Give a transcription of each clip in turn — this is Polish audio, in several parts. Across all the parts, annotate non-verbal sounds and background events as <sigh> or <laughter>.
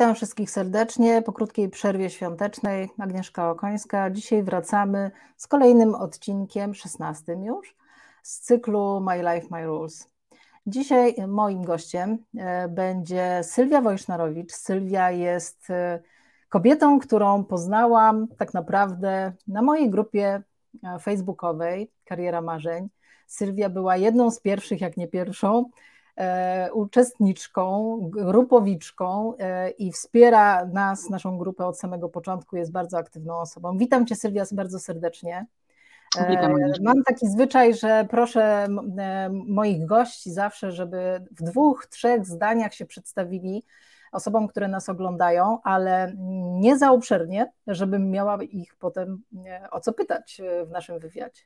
Witam wszystkich serdecznie po krótkiej przerwie świątecznej. Agnieszka Okońska. Dzisiaj wracamy z kolejnym odcinkiem, 16 już, z cyklu My Life, My Rules. Dzisiaj moim gościem e, będzie Sylwia Wojsznarowicz. Sylwia jest e, kobietą, którą poznałam tak naprawdę na mojej grupie e, facebookowej Kariera Marzeń. Sylwia była jedną z pierwszych, jak nie pierwszą, uczestniczką, grupowiczką e, i wspiera nas, naszą grupę od samego początku, jest bardzo aktywną osobą. Witam Cię Sylwia bardzo serdecznie. E, Witam, Mam taki zwyczaj, że proszę moich gości zawsze, żeby w dwóch, trzech zdaniach się przedstawili osobom, które nas oglądają, ale nie za obszernie, żebym miała ich potem o co pytać w naszym wywiadzie.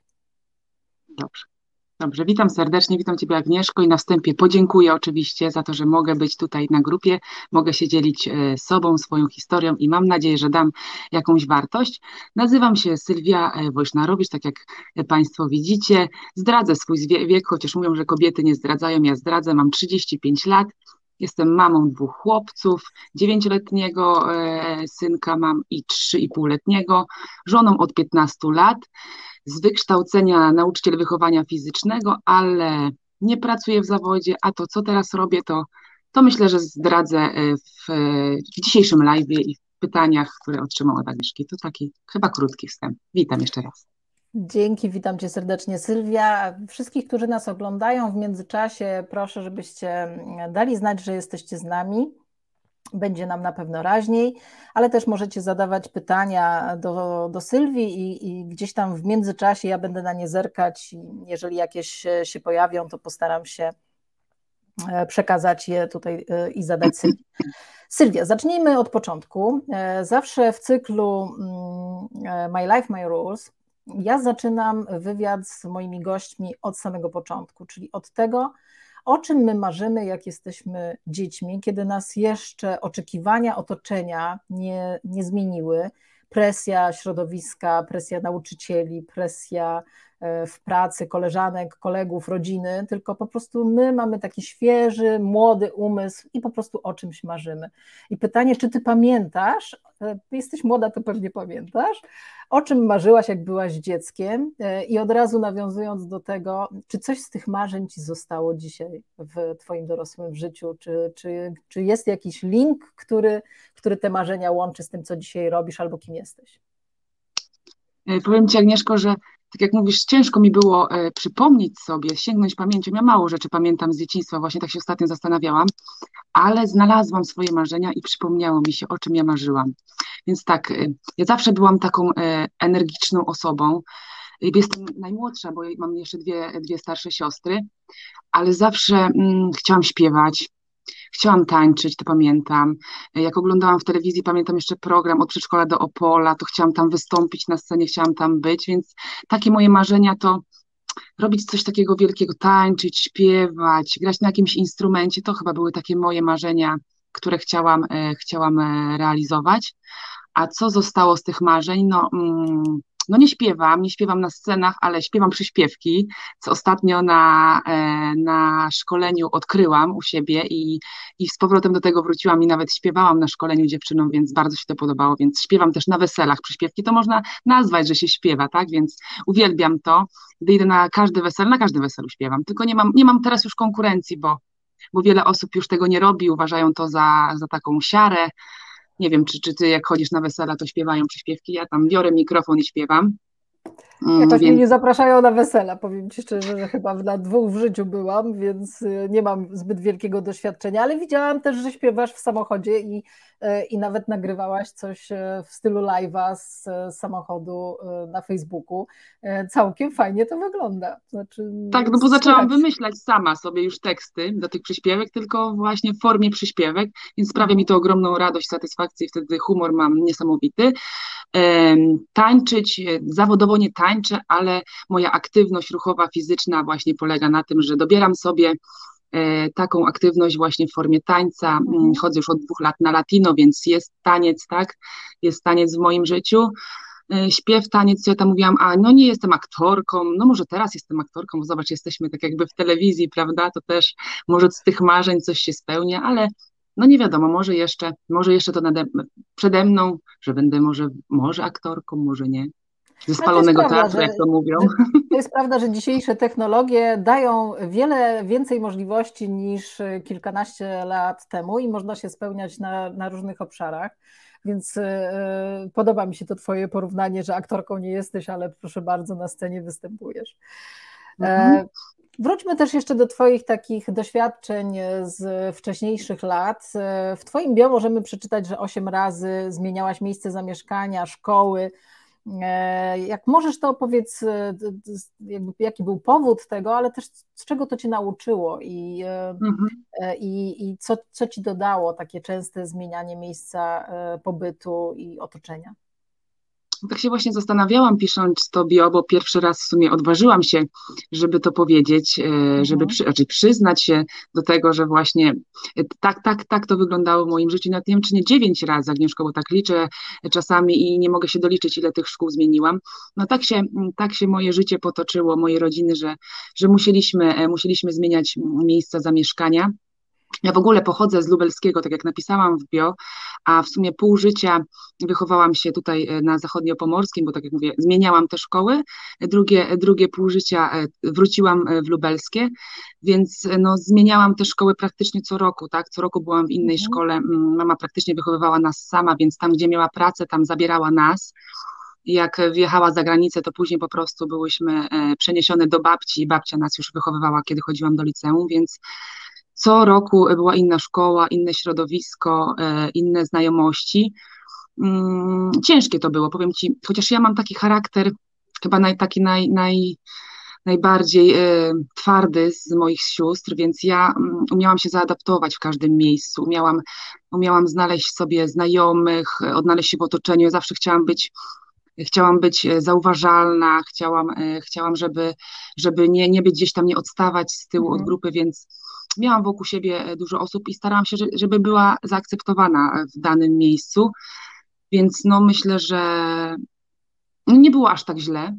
Dobrze. Dobrze, witam serdecznie, witam Ciebie Agnieszko i na wstępie podziękuję oczywiście za to, że mogę być tutaj na grupie, mogę się dzielić e, sobą, swoją historią i mam nadzieję, że dam jakąś wartość. Nazywam się Sylwia e, Wojsznarowicz, tak jak Państwo widzicie. Zdradzę swój wiek, chociaż mówią, że kobiety nie zdradzają, ja zdradzę, mam 35 lat. Jestem mamą dwóch chłopców, dziewięcioletniego e, synka mam i trzy i półletniego, żoną od 15 lat z wykształcenia nauczyciel wychowania fizycznego, ale nie pracuję w zawodzie, a to co teraz robię, to, to myślę, że zdradzę e, w, w dzisiejszym live i w pytaniach, które otrzymał od Agnieszki. To taki chyba krótki wstęp. Witam jeszcze raz. Dzięki, witam Cię serdecznie Sylwia. Wszystkich, którzy nas oglądają w międzyczasie, proszę, żebyście dali znać, że jesteście z nami będzie nam na pewno raźniej, ale też możecie zadawać pytania do, do Sylwii i, i, gdzieś tam w międzyczasie ja będę na nie zerkać jeżeli jakieś się pojawią, to postaram się e, przekazać je tutaj e, i zadać Sylwii. Sylwia, zacznijmy od początku. E, zawsze w cyklu mm, My Life, My Rules ja zaczynam wywiad z moimi gośćmi od samego początku, czyli od tego, o czym my marzymy, jak jesteśmy dziećmi, kiedy nas jeszcze oczekiwania otoczenia nie, nie zmieniły, presja środowiska, presja nauczycieli, presja w pracy, koleżanek, kolegów, rodziny, tylko po prostu my mamy taki świeży, młody umysł i po prostu o czymś marzymy. I pytanie, czy ty pamiętasz, e, jesteś młoda, to pewnie pamiętasz, o czym marzyłaś, jak byłaś dzieckiem e, i od razu nawiązując do tego, czy coś z tych marzeń ci zostało dzisiaj w twoim dorosłym życiu, czy, czy, czy jest jakiś link, który, który te marzenia łączy z tym, co dzisiaj robisz albo kim jesteś? E, powiem Ci, Agnieszko, że tak jak mówisz, ciężko mi było e, przypomnieć sobie, sięgnąć pamięcią. Ja mało rzeczy pamiętam z dzieciństwa, właśnie tak się ostatnio zastanawiałam, ale znalazłam swoje marzenia i przypomniało mi się, o czym ja marzyłam. Więc tak, e, ja zawsze byłam taką e, energiczną osobą. Jestem najmłodsza, bo mam jeszcze dwie, dwie starsze siostry, ale zawsze mm, chciałam śpiewać, Chciałam tańczyć, to pamiętam. Jak oglądałam w telewizji, pamiętam jeszcze program od przedszkola do Opola, to chciałam tam wystąpić na scenie, chciałam tam być, więc takie moje marzenia to robić coś takiego wielkiego, tańczyć, śpiewać, grać na jakimś instrumencie, to chyba były takie moje marzenia, które chciałam, e, chciałam e, realizować. A co zostało z tych marzeń? No, mm, no nie śpiewam, nie śpiewam na scenach, ale śpiewam przyśpiewki, co ostatnio na, e, na szkoleniu odkryłam u siebie i, i z powrotem do tego wróciłam i nawet śpiewałam na szkoleniu dziewczynom, więc bardzo się to podobało, więc śpiewam też na weselach. Przyśpiewki, to można nazwać, że się śpiewa, tak, więc uwielbiam to, gdy idę na każde wesele, na każdym weselu śpiewam, tylko nie mam, nie mam teraz już konkurencji, bo bo wiele osób już tego nie robi, uważają to za, za taką siarę, nie wiem, czy, czy ty jak chodzisz na wesela, to śpiewają przyśpiewki, ja tam biorę mikrofon i śpiewam. Mm, Jakoś więc... mnie nie zapraszają na wesela, powiem Ci szczerze, że chyba na dwóch w życiu byłam, więc y, nie mam zbyt wielkiego doświadczenia, ale widziałam też, że śpiewasz w samochodzie i, i nawet nagrywałaś coś y, w stylu live'a z samochodu na Facebooku. Całkiem fajnie to wygląda. Znaczy, tak, no bo zaczęłam wymyślać sama sobie już teksty do tych przyśpiewek, tylko właśnie w formie przyśpiewek, więc sprawia mi to ogromną radość, satysfakcję wtedy humor mam niesamowity. Tańczyć zawodowo nie tańczę, ale moja aktywność ruchowa, fizyczna właśnie polega na tym, że dobieram sobie e, taką aktywność właśnie w formie tańca. Mm, mhm. Chodzę już od dwóch lat na latino, więc jest taniec, tak? Jest taniec w moim życiu. E, śpiew, taniec, ja tam mówiłam, a no nie jestem aktorką, no może teraz jestem aktorką, bo zobacz, jesteśmy tak jakby w telewizji, prawda? To też może z tych marzeń coś się spełnia, ale no nie wiadomo, może jeszcze, może jeszcze to nade, przede mną, że będę może, może aktorką, może nie. Ze spalonego teatru, jak to mówią. <laughs> To jest prawda, że dzisiejsze technologie dają wiele więcej możliwości niż kilkanaście lat temu i można się spełniać na, na różnych obszarach. Więc yy, podoba mi się to Twoje porównanie, że aktorką nie jesteś, ale proszę bardzo, na scenie występujesz. Mhm. E, wróćmy też jeszcze do Twoich takich doświadczeń z wcześniejszych lat. E, w Twoim bio możemy przeczytać, że osiem razy zmieniałaś miejsce zamieszkania, szkoły. E, jak możesz, to opowiedz, jakby, jaki był powód tego, ale też z czego to Cię nauczyło i, mhm. i, i co, co Ci dodało takie częste zmienianie miejsca pobytu i otoczenia? Tak się właśnie zastanawiałam pisząc to bio, bo pierwszy raz w sumie odważyłam się, żeby to powiedzieć, e, żeby mhm. przy, znaczy przyznać się do tego, że właśnie e, tak, tak, tak to wyglądało w moim życiu. Nawet nie wiem, czy nie dziewięć razy, Agnieszko, bo tak liczę czasami i nie mogę się doliczyć, ile tych szkół zmieniłam. No tak się, tak się moje życie potoczyło, moje rodziny, że, że musieliśmy, e, musieliśmy zmieniać miejsca zamieszkania. Ja w ogóle pochodzę z lubelskiego, tak jak napisałam w bio, a w sumie pół życia wychowałam się tutaj e, na zachodniopomorskim, bo tak jak mówię, zmieniałam te szkoły. Drugie, drugie pół życia e, wróciłam e, w lubelskie, więc no, zmieniałam te szkoły praktycznie co roku, tak? Co roku byłam w innej mhm. szkole. Mama praktycznie wychowywała nas sama, więc tam, gdzie miała pracę, tam zabierała nas jak wjechała za granicę, to później po prostu byłyśmy przeniesione do babci i babcia nas już wychowywała, kiedy chodziłam do liceum, więc co roku była inna szkoła, inne środowisko, e, inne znajomości. Mm, ciężkie to było, powiem Ci, chociaż ja mam taki charakter, chyba naj, taki naj, naj, najbardziej e, twardy z moich sióstr, więc ja mm, umiałam się zaadaptować w każdym miejscu, umiałam, umiałam znaleźć sobie znajomych, odnaleźć się w otoczeniu. Ja zawsze chciałam być chciałam być zauważalna, chciałam, e, chciałam żeby, żeby nie, nie być gdzieś tam, nie odstawać z tyłu mhm. od grupy, więc miałam wokół siebie e, dużo osób i starałam się, żeby była zaakceptowana w danym miejscu, więc no myślę, że nie było aż tak źle.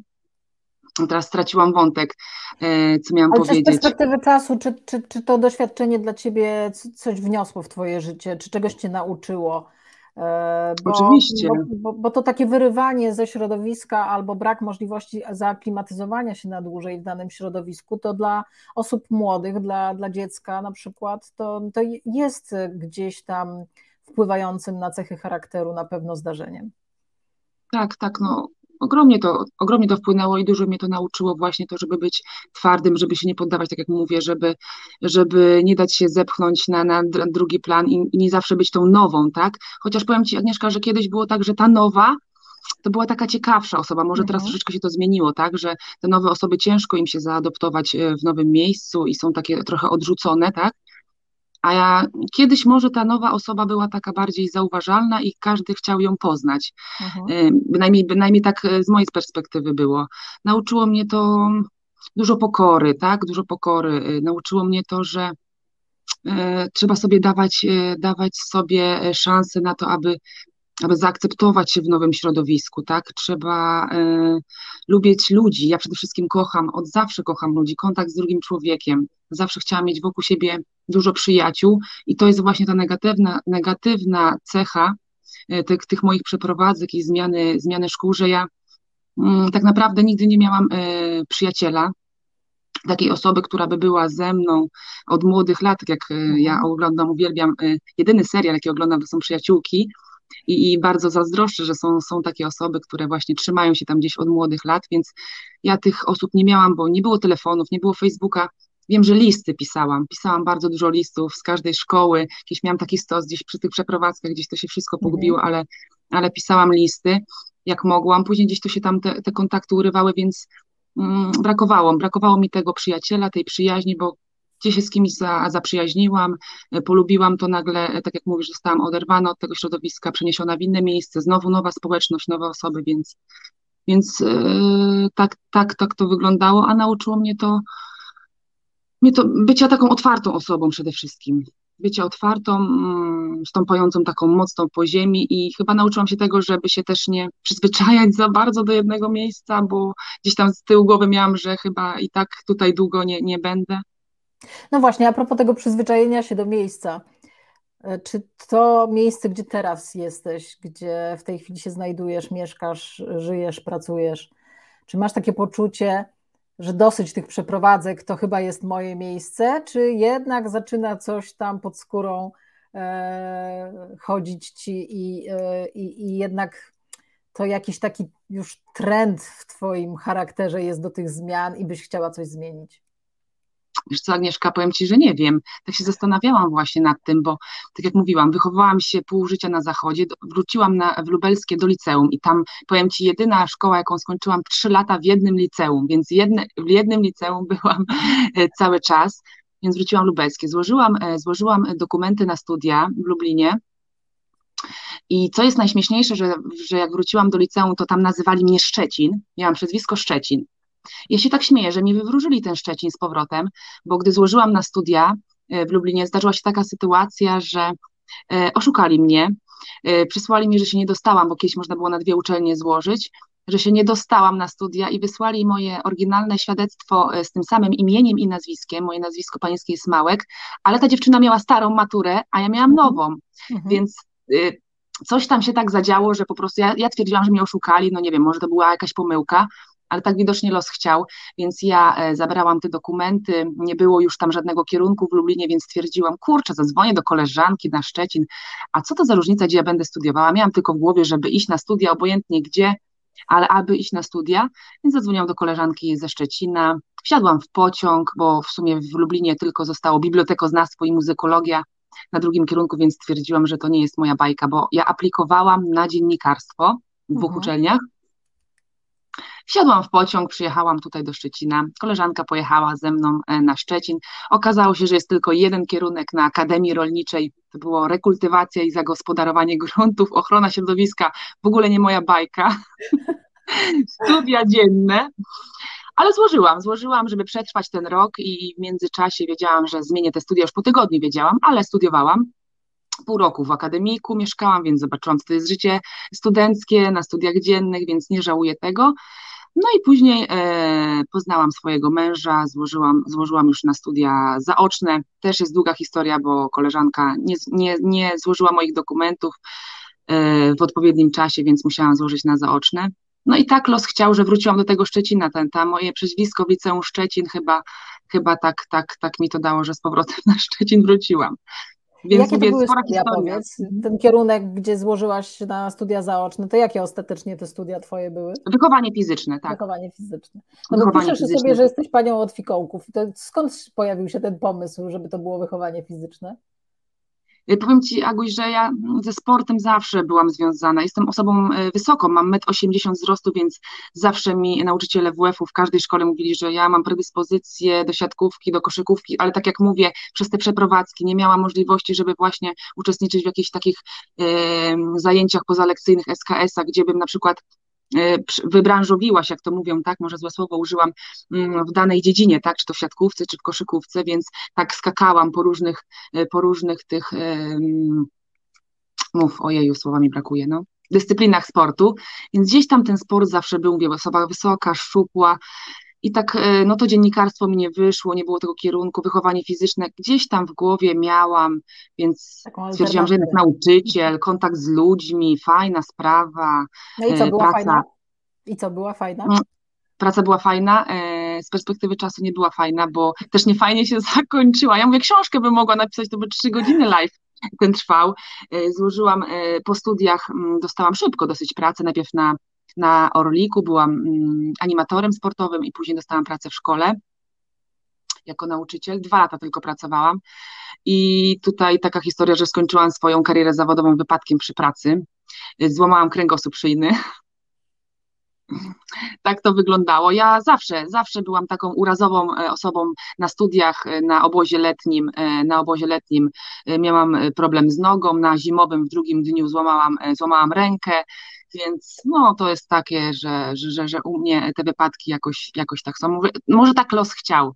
Teraz straciłam wątek, e, co miałam Ale powiedzieć. z perspektywy czasu, czy, czy, czy to doświadczenie dla Ciebie coś wniosło w Twoje życie, czy czegoś Cię nauczyło? E, bo, Oczywiście. Bo, bo, bo, to takie wyrywanie ze środowiska albo brak możliwości zaaklimatyzowania się na dłużej w danym środowisku, to dla osób młodych, dla, dla dziecka na przykład, to, to jest gdzieś tam wpływającym na cechy charakteru na pewno zdarzeniem. Tak, tak, no ogromnie to, ogromnie to wpłynęło i dużo mnie to nauczyło właśnie to, żeby być twardym, żeby się nie poddawać, tak jak mówię, żeby, żeby nie dać się zepchnąć na, na drugi plan i, i nie zawsze być tą nową, tak? Chociaż powiem Ci, Agnieszka, że kiedyś było tak, że ta nowa to była taka ciekawsza osoba. Może teraz mhm. troszeczkę się to zmieniło, tak, że te nowe osoby ciężko im się zaadoptować e, w nowym miejscu i są takie trochę odrzucone, tak? A ja, kiedyś może ta nowa osoba była taka bardziej zauważalna i każdy chciał ją poznać. Mhm. Bynajmniej, bynajmniej tak e, z mojej perspektywy było. Nauczyło mnie to dużo pokory, tak? Dużo pokory. E, nauczyło mnie to, że trzeba sobie dawać, dawać sobie szansę na to, aby aby zaakceptować się w nowym środowisku, tak? Trzeba y, lubić ludzi. Ja przede wszystkim kocham, od zawsze kocham ludzi, kontakt z drugim człowiekiem. Zawsze chciałam mieć wokół siebie dużo przyjaciół i to jest właśnie ta negatywna, negatywna cecha y, tych, tych moich przeprowadzek i zmiany, zmiany szkół, że ja y, tak naprawdę nigdy nie miałam y, przyjaciela, takiej osoby, która by była ze mną od młodych lat, tak jak ja mhm. oglądam, uwielbiam, jedyny serial, jaki oglądam, to są Przyjaciółki, i, i bardzo zazdroszczę, że są, są takie osoby, które właśnie trzymają się tam gdzieś od młodych lat, więc ja tych osób nie miałam, bo nie było telefonów, nie było Facebooka. Wiem, że listy pisałam, pisałam bardzo dużo listów z każdej szkoły, jakieś miałam taki stos gdzieś przy tych przeprowadzkach, gdzieś to się wszystko mhm. pogubiło, ale, ale pisałam listy jak mogłam, później gdzieś to się tam te, te kontakty urywały, więc mm, brakowało, brakowało mi tego przyjaciela, tej przyjaźni, bo gdzie się z kimś za, zaprzyjaźniłam, e, polubiłam, to nagle, e, tak jak mówisz, zostałam oderwana od tego środowiska, przeniesiona w inne miejsce, znowu nowa społeczność, nowe osoby, więc, więc yy, tak, tak, tak to wyglądało, a nauczyło mnie to, mnie to bycia taką otwartą osobą przede wszystkim. Bycia otwartą, mm, stąpającą taką mocną po ziemi i chyba nauczyłam się tego, żeby się też nie przyzwyczajać za bardzo do jednego miejsca, bo gdzieś tam z tyłu głowy miałam, że chyba i tak tutaj długo nie, nie będę no właśnie, a propos tego przyzwyczajenia się do miejsca. E, czy to miejsce, gdzie teraz jesteś, gdzie w tej chwili się znajdujesz, mieszkasz, żyjesz, pracujesz, czy masz takie poczucie, że dosyć tych przeprowadzek to chyba jest moje miejsce, czy jednak zaczyna coś tam pod skórą e, chodzić ci i, e, i, i jednak to jakiś taki już trend w Twoim charakterze jest do tych zmian i byś chciała coś zmienić? Wiesz co, Agnieszka, powiem Ci, że nie wiem. Tak się zastanawiałam właśnie nad tym, bo tak jak mówiłam, wychowałam się pół życia na zachodzie, wróciłam na, w Lubelskie do liceum i tam, powiem Ci, jedyna szkoła, jaką skończyłam, trzy lata w jednym liceum, więc jedne, w jednym liceum <laughs> byłam e, cały czas, więc wróciłam lubelskie. Złożyłam, e, złożyłam dokumenty na studia w Lublinie, i co jest najśmieszniejsze, że, że jak wróciłam do liceum, to tam nazywali mnie Szczecin. Miałam przezwisko Szczecin. Ja się tak śmieję, że mi wywróżyli ten Szczecin z powrotem, bo gdy złożyłam na studia e, w Lublinie, zdarzyła się taka sytuacja, że e, oszukali mnie, e, przysłali mi, że się nie dostałam, bo kiedyś można było na dwie uczelnie złożyć, że się nie dostałam na studia i wysłali moje oryginalne świadectwo z tym samym imieniem i nazwiskiem. Moje nazwisko panieńskie jest Małek, ale ta dziewczyna miała starą maturę, a ja miałam mhm. nową, mhm. więc y, coś tam się tak zadziało, że po prostu ja, ja twierdziłam, że mnie oszukali, no nie wiem, może to była jakaś pomyłka, ale tak widocznie los chciał, więc ja e, zabrałam te dokumenty, nie było już tam żadnego kierunku w Lublinie, więc stwierdziłam, kurczę, zadzwonię do koleżanki na Szczecin, a co to za różnica, gdzie ja będę studiowała? Miałam tylko w głowie, żeby iść na studia, obojętnie gdzie, ale aby iść na studia, więc zadzwoniłam do koleżanki ze Szczecina, wsiadłam w pociąg, bo w sumie w Lublinie tylko zostało bibliotekoznawstwo i muzykologia na drugim kierunku, więc stwierdziłam, że to nie jest moja bajka, bo ja aplikowałam na dziennikarstwo w dwóch mhm. uczelniach, Wsiadłam w pociąg, przyjechałam tutaj do Szczecina. Koleżanka pojechała ze mną e, na Szczecin. Okazało się, że jest tylko jeden kierunek na Akademii Rolniczej. To było rekultywacja i zagospodarowanie <laughs> gruntów, ochrona środowiska. W ogóle nie moja bajka. <laughs> Studia dzienne. Ale złożyłam, złożyłam, żeby przetrwać ten rok i w międzyczasie wiedziałam, że zmienię te studia, już po tygodniu wiedziałam, ale studiowałam pół roku w akademiku mieszkałam, więc zobaczyłam, co to jest życie studenckie na studiach dziennych, więc nie żałuję tego. No i później e, poznałam swojego męża, złożyłam, złożyłam już na studia zaoczne. Też jest długa historia, bo koleżanka nie, nie, nie złożyła moich dokumentów e, w odpowiednim czasie, więc musiałam złożyć na zaoczne. No i tak los chciał, że wróciłam do tego Szczecina. Ten, ta moje przezwisko w liceum Szczecin chyba, chyba tak, tak, tak mi to dało, że z powrotem na Szczecin wróciłam. Więc jakie to były studia, powiedz? Ten kierunek, gdzie złożyłaś na studia zaoczne, to jakie ostatecznie te studia twoje były? Wychowanie fizyczne, tak. Wychowanie fizyczne. No wychowanie piszesz sobie, że jesteś panią od fikołków. To skąd pojawił się ten pomysł, żeby to było wychowanie fizyczne? Y, powiem Ci, Aguś, że ja ze sportem zawsze byłam związana. Jestem osobą y, wysoką, mam 1,80 m wzrostu, więc zawsze mi nauczyciele WF-u w każdej szkole mówili, że ja mam predyspozycję do siatkówki, do koszykówki, ale tak jak mówię, przez te przeprowadzki nie miałam możliwości, żeby właśnie uczestniczyć w jakichś takich y, zajęciach pozalekcyjnych SKS-a, gdzie bym na przykład E, wybranżowiła się, jak to mówią, tak, może złe słowo użyłam, mm, w danej dziedzinie, tak, czy to w siatkówce, czy w koszykówce, więc tak skakałam po różnych, e, po różnych tych, mów, ojeju, słowa mi brakuje, no, dyscyplinach sportu, więc gdzieś tam ten sport zawsze był, mówię, osoba wysoka, szczupła, i tak, e, no to dziennikarstwo mi nie wyszło, nie było tego kierunku, wychowanie fizyczne gdzieś tam w głowie miałam, więc stwierdziłam, że jednak nauczyciel, kontakt z ludźmi, fajna sprawa. No i co, e, była praca. fajna? I co, była fajna? Mm, praca była fajna, e, z perspektywy czasu nie była fajna, bo też nie fajnie się <laughs> zakończyła. Ja mówię, książkę bym mogła napisać, to by trzy godziny live ten trwał. Złożyłam po studiach, mm, dostałam szybko dosyć pracę, najpierw na na Orliku, byłam mm, animatorem sportowym i później dostałam pracę w szkole jako nauczyciel. Dwa lata tylko pracowałam. I tutaj taka historia, że skończyłam swoją karierę zawodową wypadkiem przy pracy. Złamałam kręgosłup szyjny. <laughs> Tak to wyglądało. Ja zawsze, zawsze byłam taką urazową e, osobą na studiach, e, na obozie letnim. E, na obozie letnim miałam problem z nogą, na zimowym w drugim dniu złamałam, złamałam rękę. Więc no, to jest takie, że, że, że, że u mnie te wypadki jakoś, jakoś tak są. Może tak los chciał.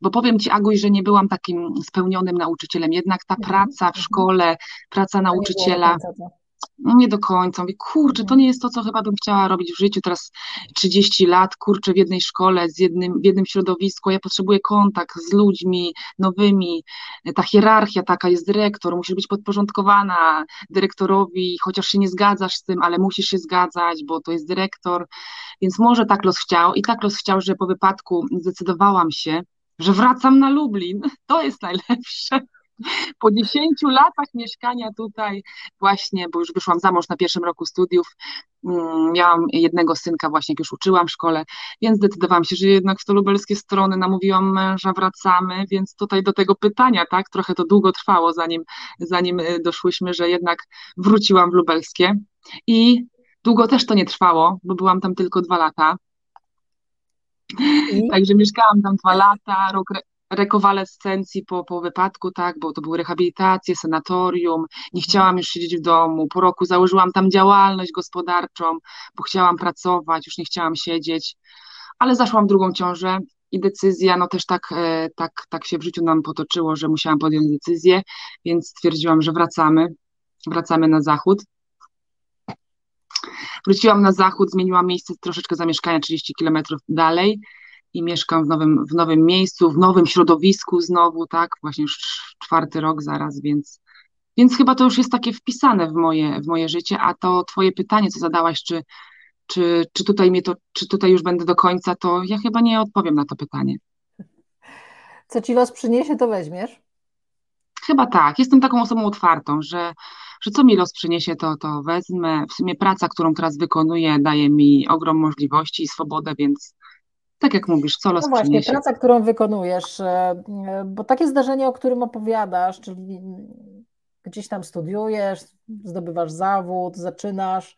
Bo powiem Ci, Aguś, że nie byłam takim spełnionym nauczycielem. Jednak ta mhm, praca w mhm. szkole, praca nauczyciela, no nie do końca. Mówię, kurczę, to nie jest to, co chyba bym chciała robić w życiu. Teraz 30 lat, kurczę, w jednej szkole, z jednym, w jednym środowisku. Ja potrzebuję kontakt z ludźmi nowymi. Ta hierarchia taka jest dyrektor, musisz być podporządkowana dyrektorowi, chociaż się nie zgadzasz z tym, ale musisz się zgadzać, bo to jest dyrektor. Więc może tak los chciał i tak los chciał, że po wypadku zdecydowałam się, że wracam na Lublin. To jest najlepsze <laughs> po 10 latach mieszkania tutaj, właśnie, bo już wyszłam za mąż na pierwszym roku studiów, mm, miałam jednego synka właśnie, jak już uczyłam w szkole, więc zdecydowałam się, że jednak w to lubelskie strony namówiłam męża, wracamy, więc tutaj do tego pytania, tak, trochę to długo trwało, zanim, zanim y, doszłyśmy, że jednak wróciłam w lubelskie i długo też to nie trwało, bo byłam tam tylko dwa lata, I? Także mieszkałam tam dwa lata, rok, rekonwalescencji po, po wypadku, tak, bo to były rehabilitacje, sanatorium, nie chciałam już siedzieć w domu, po roku założyłam tam działalność gospodarczą, bo chciałam pracować, już nie chciałam siedzieć, ale zaszłam drugą ciążę i decyzja, no też tak, e, tak, tak się w życiu nam potoczyło, że musiałam podjąć decyzję, więc stwierdziłam, że wracamy, wracamy na zachód. Wróciłam na zachód, zmieniłam miejsce troszeczkę zamieszkania 30 kilometrów dalej, i mieszkam w nowym, w nowym miejscu, w nowym środowisku znowu, tak, właśnie już czwarty rok zaraz, więc, więc chyba to już jest takie wpisane w moje, w moje życie, a to twoje pytanie, co zadałaś, czy, czy, czy tutaj mnie to, czy tutaj już będę do końca, to ja chyba nie odpowiem na to pytanie. Co ci los przyniesie, to weźmiesz? Chyba tak. Jestem taką osobą otwartą, że, że co mi los przyniesie, to, to wezmę. W sumie praca, którą teraz wykonuję, daje mi ogrom możliwości i swobodę, więc, tak jak mówisz, co los No właśnie, przyniesie. praca, którą wykonujesz, e, bo takie zdarzenie, o którym opowiadasz, czyli gdzieś tam studiujesz, zdobywasz zawód, zaczynasz,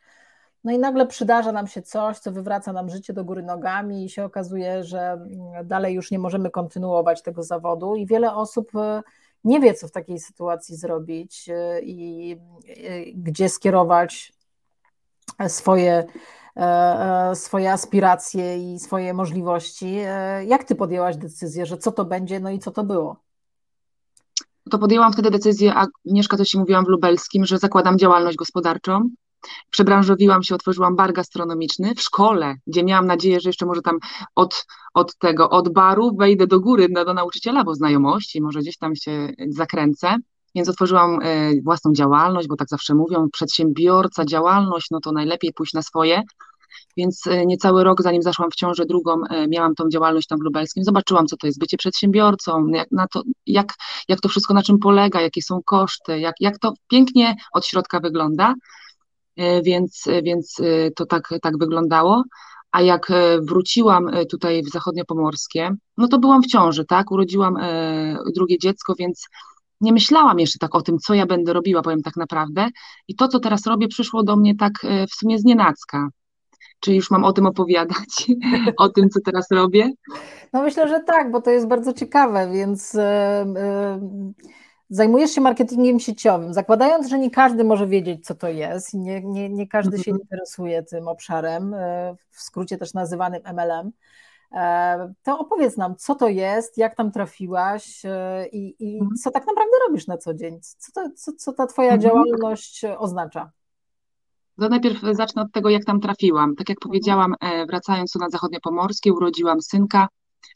no i nagle przydarza nam się coś, co wywraca nam życie do góry nogami i się okazuje, że dalej już nie możemy kontynuować tego zawodu i wiele osób e, nie wie, co w takiej sytuacji zrobić e, i gdzie skierować swoje E, e, swoje aspiracje i swoje możliwości. E, jak ty podjęłaś decyzję, że co to będzie, no i co to było? To podjęłam wtedy decyzję, a Agnieszka, to ci mówiłam w Lubelskim, że zakładam działalność gospodarczą. Przebranżowiłam się, otworzyłam bar gastronomiczny w szkole, gdzie miałam nadzieję, że jeszcze może tam od, od tego, od baru wejdę do góry do, do nauczyciela, bo znajomości, może gdzieś tam się zakręcę. Więc otworzyłam własną działalność, bo tak zawsze mówią, przedsiębiorca, działalność, no to najlepiej pójść na swoje. Więc e, niecały rok, zanim zaszłam w ciążę drugą, e, miałam tą działalność tam w lubelskim, zobaczyłam, co to jest bycie przedsiębiorcą, jak, na to, jak, jak to wszystko na czym polega, jakie są koszty, jak, jak to pięknie od środka wygląda, e, więc, więc to tak, tak wyglądało. A jak wróciłam tutaj w zachodniopomorskie, no to byłam w ciąży, tak? Urodziłam drugie dziecko, więc nie myślałam jeszcze tak o tym, co ja będę robiła, powiem tak naprawdę. I to, co teraz robię, przyszło do mnie tak w sumie z. Czy już mam o tym opowiadać, <laughs> o tym, co teraz robię? No myślę, że tak, bo to jest bardzo ciekawe, więc yy, yy, zajmujesz się marketingiem sieciowym, zakładając, że nie każdy może wiedzieć, co to jest, nie, nie, nie każdy mm -hmm. się mhm. interesuje tym obszarem, yy, w skrócie też nazywanym MLM, to opowiedz nam, co to jest, jak tam trafiłaś i, i mhm. co tak naprawdę robisz na co dzień, co, to, co, co ta Twoja mhm. działalność oznacza? To najpierw zacznę od tego, jak tam trafiłam. Tak jak powiedziałam, e, wracając tu na zachodnie pomorskie, urodziłam synka.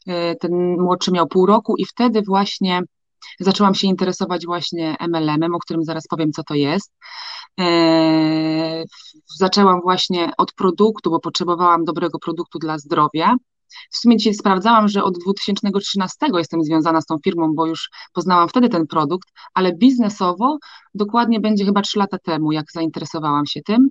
E, ten młodszy miał pół roku i wtedy właśnie zaczęłam się interesować właśnie MLM-em, o którym zaraz powiem, co to jest. E, zaczęłam właśnie od produktu, bo potrzebowałam dobrego produktu dla zdrowia. W sumie dzisiaj sprawdzałam, że od 2013 jestem związana z tą firmą, bo już poznałam wtedy ten produkt, ale biznesowo dokładnie będzie chyba 3 lata temu, jak zainteresowałam się tym.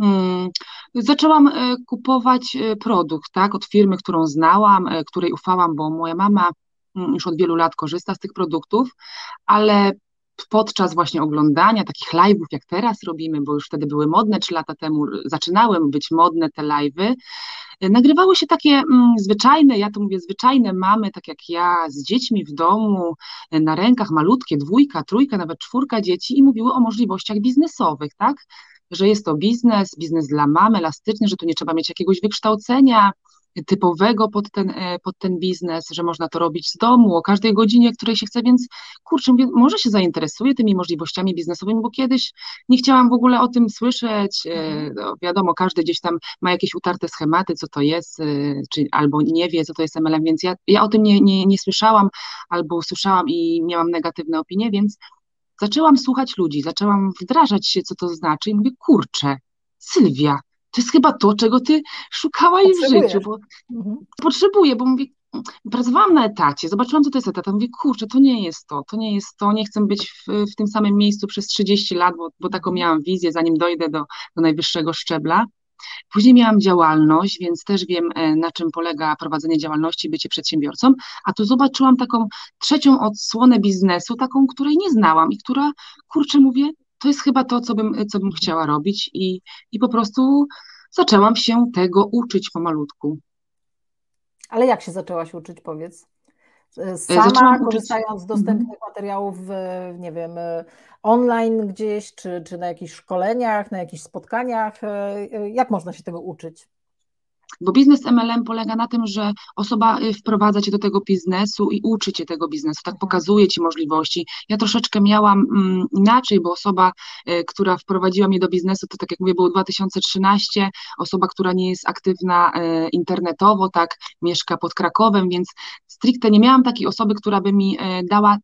Hmm. Zaczęłam e, kupować e, produkt, tak, od firmy, którą znałam, e, której ufałam, bo moja mama mm, już od wielu lat korzysta z tych produktów, ale podczas właśnie oglądania takich live'ów, jak teraz robimy, bo już wtedy były modne, trzy lata temu zaczynały być modne te live'y, nagrywały się takie mm, zwyczajne, ja to mówię zwyczajne mamy, tak jak ja, z dziećmi w domu, na rękach malutkie, dwójka, trójka, nawet czwórka dzieci i mówiły o możliwościach biznesowych, tak? Że jest to biznes, biznes dla mamy, elastyczny, że tu nie trzeba mieć jakiegoś wykształcenia, typowego pod ten, pod ten biznes, że można to robić z domu o każdej godzinie, której się chce, więc kurczę, może się zainteresuję tymi możliwościami biznesowymi, bo kiedyś nie chciałam w ogóle o tym słyszeć. Mhm. No, wiadomo, każdy gdzieś tam ma jakieś utarte schematy, co to jest, czy albo nie wie, co to jest MLM, więc ja, ja o tym nie, nie, nie słyszałam, albo słyszałam i miałam negatywne opinie, więc zaczęłam słuchać ludzi, zaczęłam wdrażać się, co to znaczy i mówię, kurczę, Sylwia, to jest chyba to, czego ty szukałaś w życiu, bo mhm. potrzebuję, bo mówię, pracowałam na etacie, zobaczyłam, co to jest etat, mówię, kurczę, to nie jest to, to nie jest to, nie chcę być w, w tym samym miejscu przez 30 lat, bo, bo taką miałam wizję, zanim dojdę do, do najwyższego szczebla. Później miałam działalność, więc też wiem, e, na czym polega prowadzenie działalności, bycie przedsiębiorcą, a tu zobaczyłam taką trzecią odsłonę biznesu, taką, której nie znałam i która, kurczę, mówię, to jest chyba to, co bym, co bym chciała robić i, i po prostu zaczęłam się tego uczyć pomalutku. Ale jak się zaczęłaś uczyć, powiedz? E, sama, Zaczęłam korzystając z dostępnych mhm. materiałów, nie wiem, online gdzieś, czy, czy na jakichś szkoleniach, na jakichś spotkaniach? E, e, jak można się tego uczyć? Bo biznes MLM polega na tym, że osoba y, wprowadza cię do tego biznesu i uczy cię tego biznesu, tak mhm. pokazuje ci możliwości. Ja troszeczkę miałam mm, inaczej, bo osoba, y, która wprowadziła mnie do biznesu, to tak jak mówię, było 2013, osoba, która nie jest aktywna y, internetowo, tak, mieszka pod Krakowem, więc stricte nie miałam takiej osoby, która by mi dała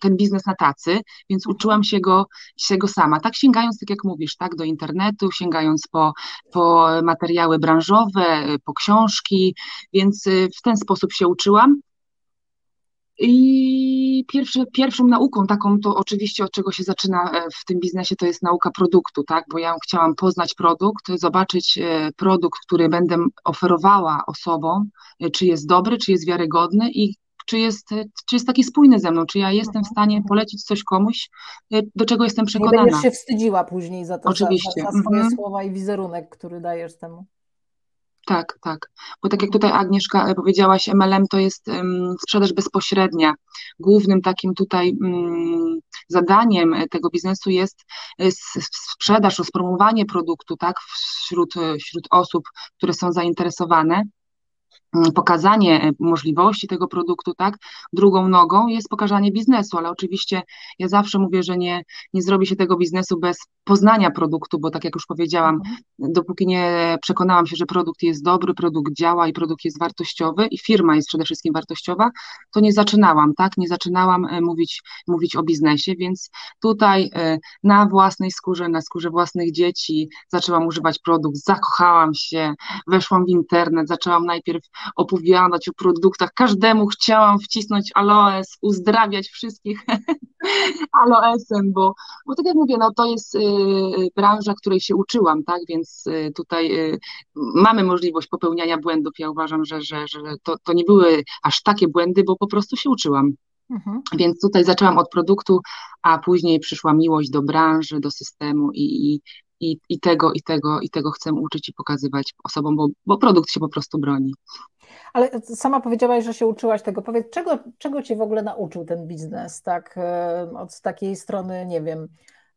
ten biznes na tacy, więc uczyłam się go, się go sama, tak sięgając, tak jak mówisz, tak, do internetu, sięgając po, po materiały branżowe, po książki, więc y, w ten sposób się uczyłam. I pierwsze, pierwszą nauką taką, to oczywiście od czego się zaczyna e, w tym biznesie, to jest nauka produktu, tak? Bo ja chciałam poznać produkt, zobaczyć e, produkt, który będę oferowała osobom, e, czy jest dobry, czy jest wiarygodny i czy jest, czy jest taki spójny ze mną, czy ja jestem w mhm. stanie polecić coś komuś, y, do czego jestem przekonana. Nie będziesz się wstydziła później za to, Oczywiście. Za, za swoje mhm. słowa i wizerunek, który dajesz temu. Tak, tak. Bo tak jak tutaj Agnieszka e, powiedziałaś, MLM to jest um, sprzedaż bezpośrednia. Głównym takim tutaj um, zadaniem tego biznesu jest e, sprzedaż, rozpromowanie produktu, tak, wśród, wśród osób, które są zainteresowane. Mm, pokazanie e, możliwości tego produktu, tak? Drugą nogą jest pokazanie biznesu, ale oczywiście ja zawsze mówię, że nie, nie zrobi się tego biznesu bez poznania produktu, bo tak jak już powiedziałam, mhm. dopóki nie przekonałam się, że produkt jest dobry, produkt działa i produkt jest wartościowy i firma jest przede wszystkim wartościowa, to nie zaczynałam, tak? Nie zaczynałam e, mówić, mówić o biznesie, więc tutaj e, na własnej skórze, na skórze własnych dzieci zaczęłam używać produkt, zakochałam się, weszłam w internet, zaczęłam najpierw opowiadać o produktach. Każdemu chciałam wcisnąć aloes, uzdrawiać wszystkich <laughs> aloesem, bo, bo tak jak mówię, no to jest y, branża, której się uczyłam, tak, więc y, tutaj y, mamy możliwość popełniania błędów. Ja uważam, że, że, że to, to nie były aż takie błędy, bo po prostu się uczyłam. Mhm. Więc tutaj zaczęłam od produktu, a później przyszła miłość do branży, do systemu i, i, i, i tego, i tego, i tego chcę uczyć i pokazywać osobom, bo, bo produkt się po prostu broni. Ale sama powiedziałaś, że się uczyłaś tego. Powiedz, czego, czego cię w ogóle nauczył ten biznes, tak? E, od takiej strony, nie wiem,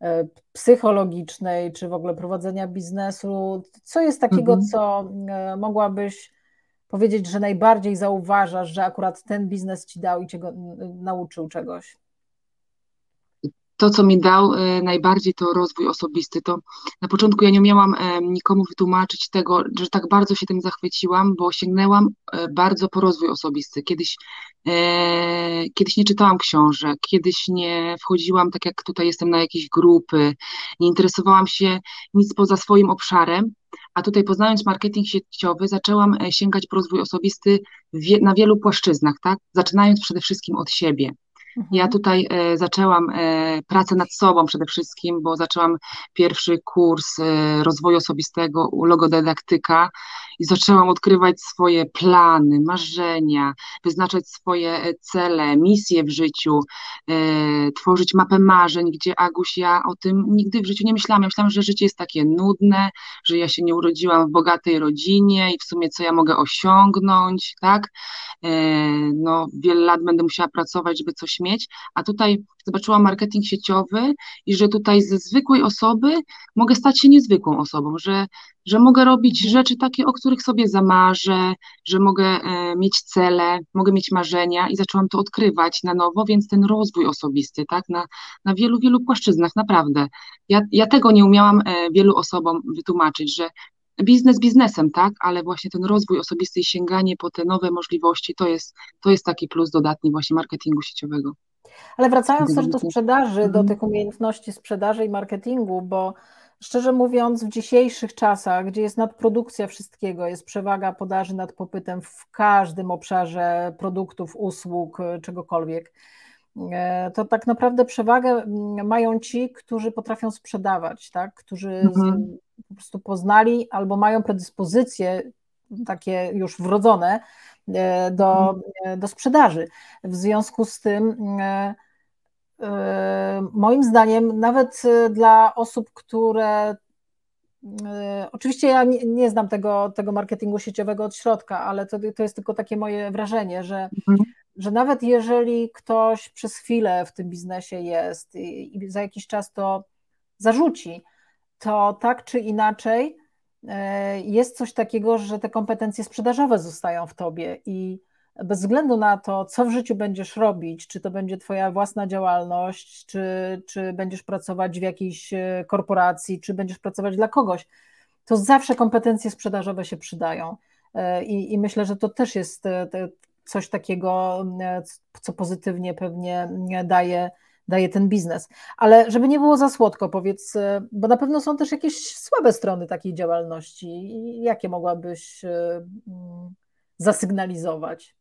e, psychologicznej, czy w ogóle prowadzenia biznesu. Co jest takiego, mhm. co e, mogłabyś powiedzieć, że najbardziej zauważasz, że akurat ten biznes ci dał i cię go nauczył czegoś? To, co mi dał e, najbardziej, to rozwój osobisty. To na początku ja nie umiałam e, nikomu wytłumaczyć tego, że tak bardzo się tym zachwyciłam, bo sięgnęłam e, bardzo po rozwój osobisty. Kiedyś, kiedyś nie czytałam książek, kiedyś nie wchodziłam, tak jak tutaj jestem, na jakieś grupy, nie interesowałam się nic poza swoim obszarem. A tutaj poznając marketing sieciowy, zaczęłam sięgać po rozwój osobisty na wielu płaszczyznach, tak? Zaczynając przede wszystkim od siebie. Ja mhm. tutaj e, zaczęłam e, pracę nad sobą przede wszystkim, bo zaczęłam pierwszy kurs e, rozwoju osobistego u logodydaktyka i zaczęłam odkrywać swoje plany, marzenia, wyznaczać swoje cele, misje w życiu, tworzyć mapę marzeń, gdzie Aguś, ja o tym nigdy w życiu nie myślałam. Ja myślałam, że życie jest takie nudne, że ja się nie urodziłam w bogatej rodzinie i w sumie co ja mogę osiągnąć, tak? No, wiele lat będę musiała pracować, żeby coś mieć, a tutaj zobaczyłam marketing sieciowy i że tutaj ze zwykłej osoby mogę stać się niezwykłą osobą, że, że mogę robić mhm. rzeczy takie, o których sobie zamarzę, że mogę e, mieć cele, mogę mieć marzenia i zaczęłam to odkrywać na nowo, więc ten rozwój osobisty, tak, na, na wielu, wielu płaszczyznach, naprawdę. Ja, ja tego nie umiałam e, wielu osobom wytłumaczyć, że biznes biznesem, tak, ale właśnie ten rozwój osobisty i sięganie po te nowe możliwości, to jest, to jest taki plus dodatni właśnie marketingu sieciowego. Ale wracając też do sprzedaży, do mhm. tych umiejętności sprzedaży i marketingu, bo szczerze mówiąc, w dzisiejszych czasach, gdzie jest nadprodukcja wszystkiego, jest przewaga podaży nad popytem w każdym obszarze produktów, usług, czegokolwiek, e, to tak naprawdę przewagę mm, mają ci, którzy potrafią sprzedawać, tak? którzy mhm. po prostu poznali albo mają predyspozycje takie już wrodzone E, do, mhm. e, do sprzedaży. W związku z tym, e, moim zdaniem, nawet dla osób, które Oczywiście ja nie, nie, znam tego, tego marketingu sieciowego od środka, ale to, to jest tylko takie moje wrażenie, że, mhm. że nawet jeżeli ktoś przez chwilę w tym biznesie jest i, i za jakiś czas to zarzuci, to tak czy inaczej E, jest coś takiego, że te kompetencje sprzedażowe zostają w tobie i bez względu na to, co w życiu będziesz robić, czy to będzie Twoja własna działalność, czy, czy będziesz pracować w jakiejś e, korporacji, czy będziesz pracować dla kogoś, to zawsze kompetencje sprzedażowe się przydają. E, I, i myślę, że to też jest coś takiego, co pozytywnie pewnie daje daje ten biznes. Ale żeby nie było za słodko, powiedz, e, bo na pewno są też jakieś słabe strony takiej działalności. Jakie mogłabyś e, mm, zasygnalizować,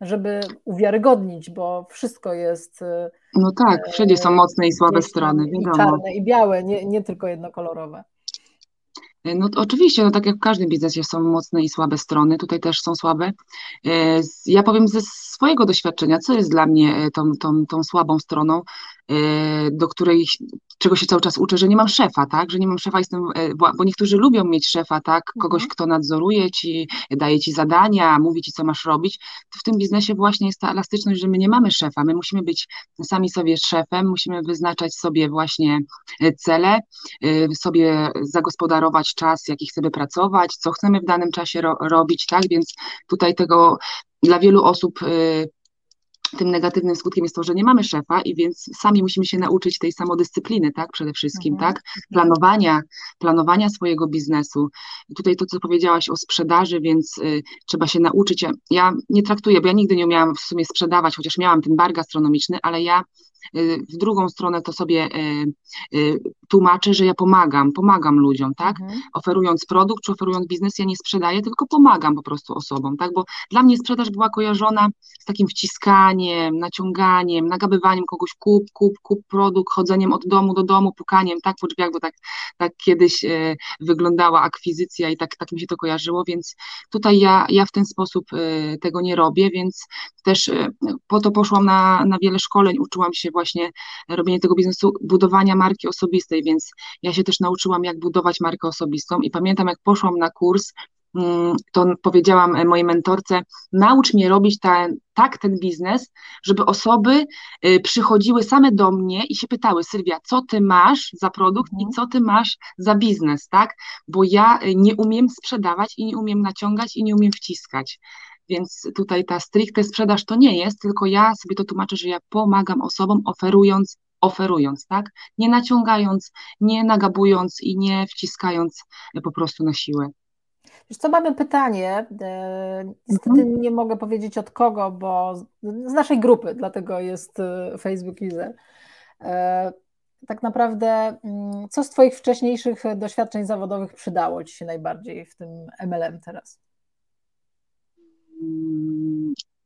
żeby uwiarygodnić, bo wszystko jest. E, no tak, wszędzie są mocne i słabe strony, wiadomo. I czarne, i białe, nie, nie tylko jednokolorowe. No oczywiście, no tak jak w każdym biznesie są mocne i słabe strony, tutaj też są słabe. Ja powiem ze swojego doświadczenia, co jest dla mnie tą, tą, tą słabą stroną. E, do której, czego się cały czas uczę, że nie mam szefa, tak, że nie mam szefa, jestem, e, bo niektórzy lubią mieć szefa, tak, kogoś, mhm. kto nadzoruje ci, daje ci zadania, mówi ci, co masz robić, to w tym biznesie właśnie jest ta elastyczność, że my nie mamy szefa, my musimy być sami sobie szefem, musimy wyznaczać sobie właśnie e, cele, sobie zagospodarować czas, jaki chcemy pracować, co chcemy w danym czasie ro robić, tak, więc tutaj tego dla wielu osób tym negatywnym skutkiem jest to, że nie mamy szefa i więc sami musimy się nauczyć tej samodyscypliny, tak, przede wszystkim, mhm. tak, planowania, planowania swojego biznesu. I tutaj to, co powiedziałaś o sprzedaży, więc y, trzeba się nauczyć. Ja nie traktuję, bo ja nigdy nie umiałam w sumie sprzedawać, chociaż miałam ten bar gastronomiczny, ale ja w drugą stronę to sobie y, y, tłumaczę, że ja pomagam, pomagam ludziom, tak? Mhm. Oferując produkt czy oferując biznes, ja nie sprzedaję, tylko pomagam po prostu osobom, tak? Bo dla mnie sprzedaż była kojarzona z takim wciskaniem, naciąganiem, nagabywaniem kogoś kup, kup, kup produkt, chodzeniem od domu do domu, pukaniem, tak? Po drzwiach, bo tak, tak kiedyś wyglądała akwizycja i tak, tak mi się to kojarzyło, więc tutaj ja, ja w ten sposób tego nie robię, więc też po to poszłam na, na wiele szkoleń, uczyłam się właśnie robienie tego biznesu, budowania marki osobistej, więc ja się też nauczyłam, jak budować markę osobistą i pamiętam, jak poszłam na kurs, mm, to powiedziałam mojej mentorce, naucz mnie robić ten, tak ten biznes, żeby osoby y, przychodziły same do mnie i się pytały, Sylwia, co ty masz za produkt i mhm. co ty masz za biznes, tak? Bo ja y, nie umiem sprzedawać i nie umiem naciągać i nie umiem wciskać. Więc tutaj ta stricte sprzedaż to nie jest, tylko ja sobie to tłumaczę, że ja pomagam osobom oferując, oferując, tak? Nie naciągając, nie nagabując i nie wciskając po prostu na siłę. Wiesz co, mamy pytanie. E, niestety mhm. nie mogę powiedzieć od kogo, bo z naszej grupy, dlatego jest e, Facebook User. E, tak naprawdę, mm, co z Twoich wcześniejszych doświadczeń zawodowych przydało Ci się najbardziej w tym MLM teraz?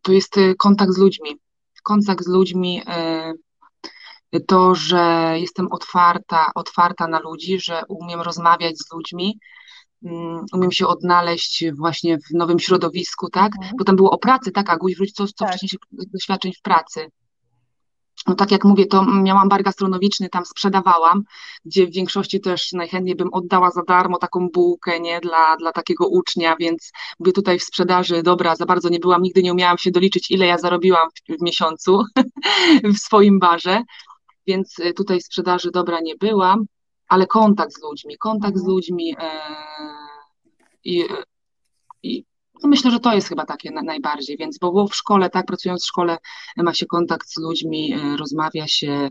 To jest y, kontakt z ludźmi. Kontakt z ludźmi, y, to, że jestem otwarta, otwarta na ludzi, że umiem rozmawiać z ludźmi, mm, umiem się odnaleźć właśnie w nowym środowisku, tak? Mhm. Bo tam było o pracy, tak, Aguś, wróć, co, co tak. wcześniejszych doświadczeń w pracy no tak jak mówię, to miałam bar gastronomiczny, tam sprzedawałam, gdzie w większości też najchętniej bym oddała za darmo taką bułkę, nie, dla, dla takiego ucznia, więc mówię tutaj w sprzedaży, dobra, za bardzo nie byłam, nigdy nie umiałam się doliczyć, ile ja zarobiłam w, w miesiącu <laughs> w swoim barze, więc y, tutaj sprzedaży dobra nie byłam, ale kontakt z ludźmi, kontakt z ludźmi e, i, i no myślę, że to jest chyba takie na, najbardziej, więc bo, bo w szkole, tak, pracując w szkole ma się kontakt z ludźmi, e, rozmawia się,